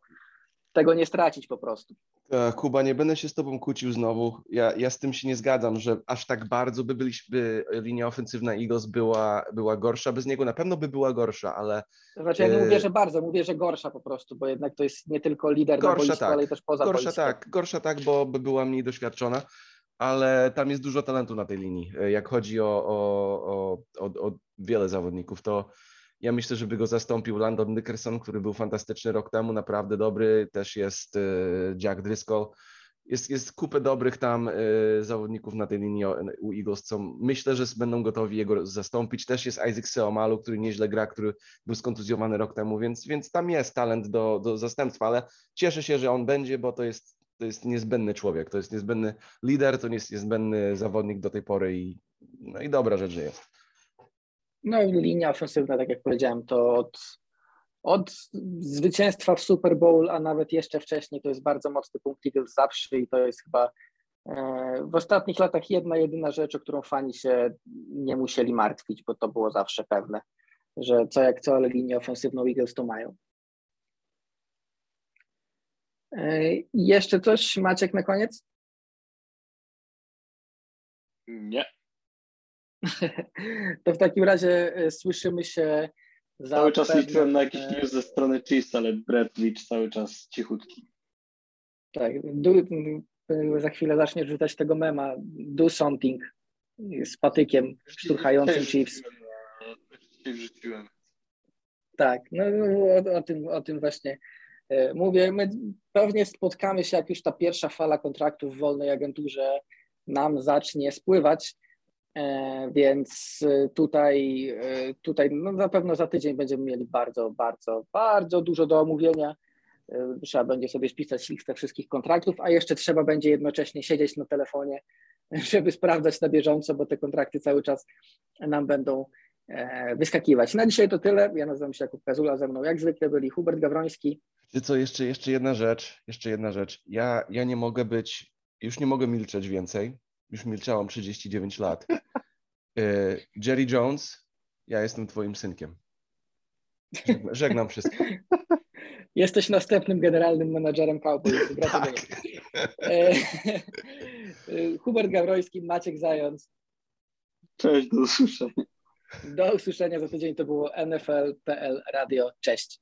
tego nie stracić po prostu. E, Kuba, nie będę się z tobą kłócił znowu. Ja, ja z tym się nie zgadzam, że aż tak bardzo by byliśmy, linia ofensywna Eagles była, była gorsza. Bez niego na pewno by była gorsza, ale... Znaczy ja nie mówię, że bardzo, mówię, że gorsza po prostu, bo jednak to jest nie tylko lider gorsza, na boisku, tak. ale też poza Gorsza boiskiem. tak, gorsza tak, bo by była mniej doświadczona, ale tam jest dużo talentu na tej linii. E, jak chodzi o, o, o, o, o wiele zawodników, to Ja myślę, żeby go zastąpił Landon Nickerson, który był fantastyczny rok temu, naprawdę dobry. Też jest e, Jack Driscoll. Jest, jest kupę dobrych tam e, zawodników na tej linii u Eagles, co myślę, że będą gotowi jego zastąpić. Też jest Isaac Seomalu, który nieźle gra, który był skontuzjowany rok temu, więc, więc tam jest talent do, do zastępstwa, ale cieszę się, że on będzie, bo to jest, to jest niezbędny człowiek, to jest niezbędny lider, to jest niezbędny zawodnik do tej pory i, no i dobra rzecz, że jest. No, linia ofensywna, tak jak powiedziałem, to od, od zwycięstwa w Super Bowl, a nawet jeszcze wcześniej, to jest bardzo mocny punkt Eagles zawsze i to jest chyba e, w ostatnich latach jedna, jedyna rzecz, o którą fani się nie musieli martwić, bo to było zawsze pewne, że co jak co, ale linię ofensywną Eagles to mają. E, jeszcze coś, Maciek, na koniec? Nie. To w takim razie e, słyszymy się za Cały czas pewne- liczyłem na jakiś e, news ze strony Chiefs, ale Brett Leach cały czas cichutki. Tak, do, e, za chwilę zaczniesz rzucać tego mema, do something z patykiem szturchającym Chiefs. Wrzuciłem. Tak, no o, o, tym, o tym właśnie e, mówię. My pewnie spotkamy się, jak już ta pierwsza fala kontraktów w wolnej agenturze nam zacznie spływać, więc e, tutaj, e, tutaj no na pewno za tydzień będziemy mieli bardzo, bardzo, bardzo dużo do omówienia. E, Trzeba będzie sobie spisać listę wszystkich kontraktów, a jeszcze trzeba będzie jednocześnie siedzieć na telefonie, <laughs> żeby sprawdzać na bieżąco, bo te kontrakty cały czas nam będą e, wyskakiwać. Na dzisiaj to tyle. Ja nazywam się Jakub Kazula, ze mną jak zwykle byli Hubert Gawroński. Czy co, jeszcze, jeszcze jedna rzecz, jeszcze jedna rzecz. Ja, ja nie mogę być, już nie mogę milczeć więcej. Już milczałam 39 lat. E, Jerry Jones, ja jestem twoim synkiem. Żegna- Żegnam wszystkich. Jesteś następnym generalnym menadżerem Cowboys. Gratuluję. Tak. E, e, <laughs> Hubert Gawroński, Maciek Zając. Cześć, do usłyszenia. Do usłyszenia za tydzień. To było NFL.pl Radio. Cześć.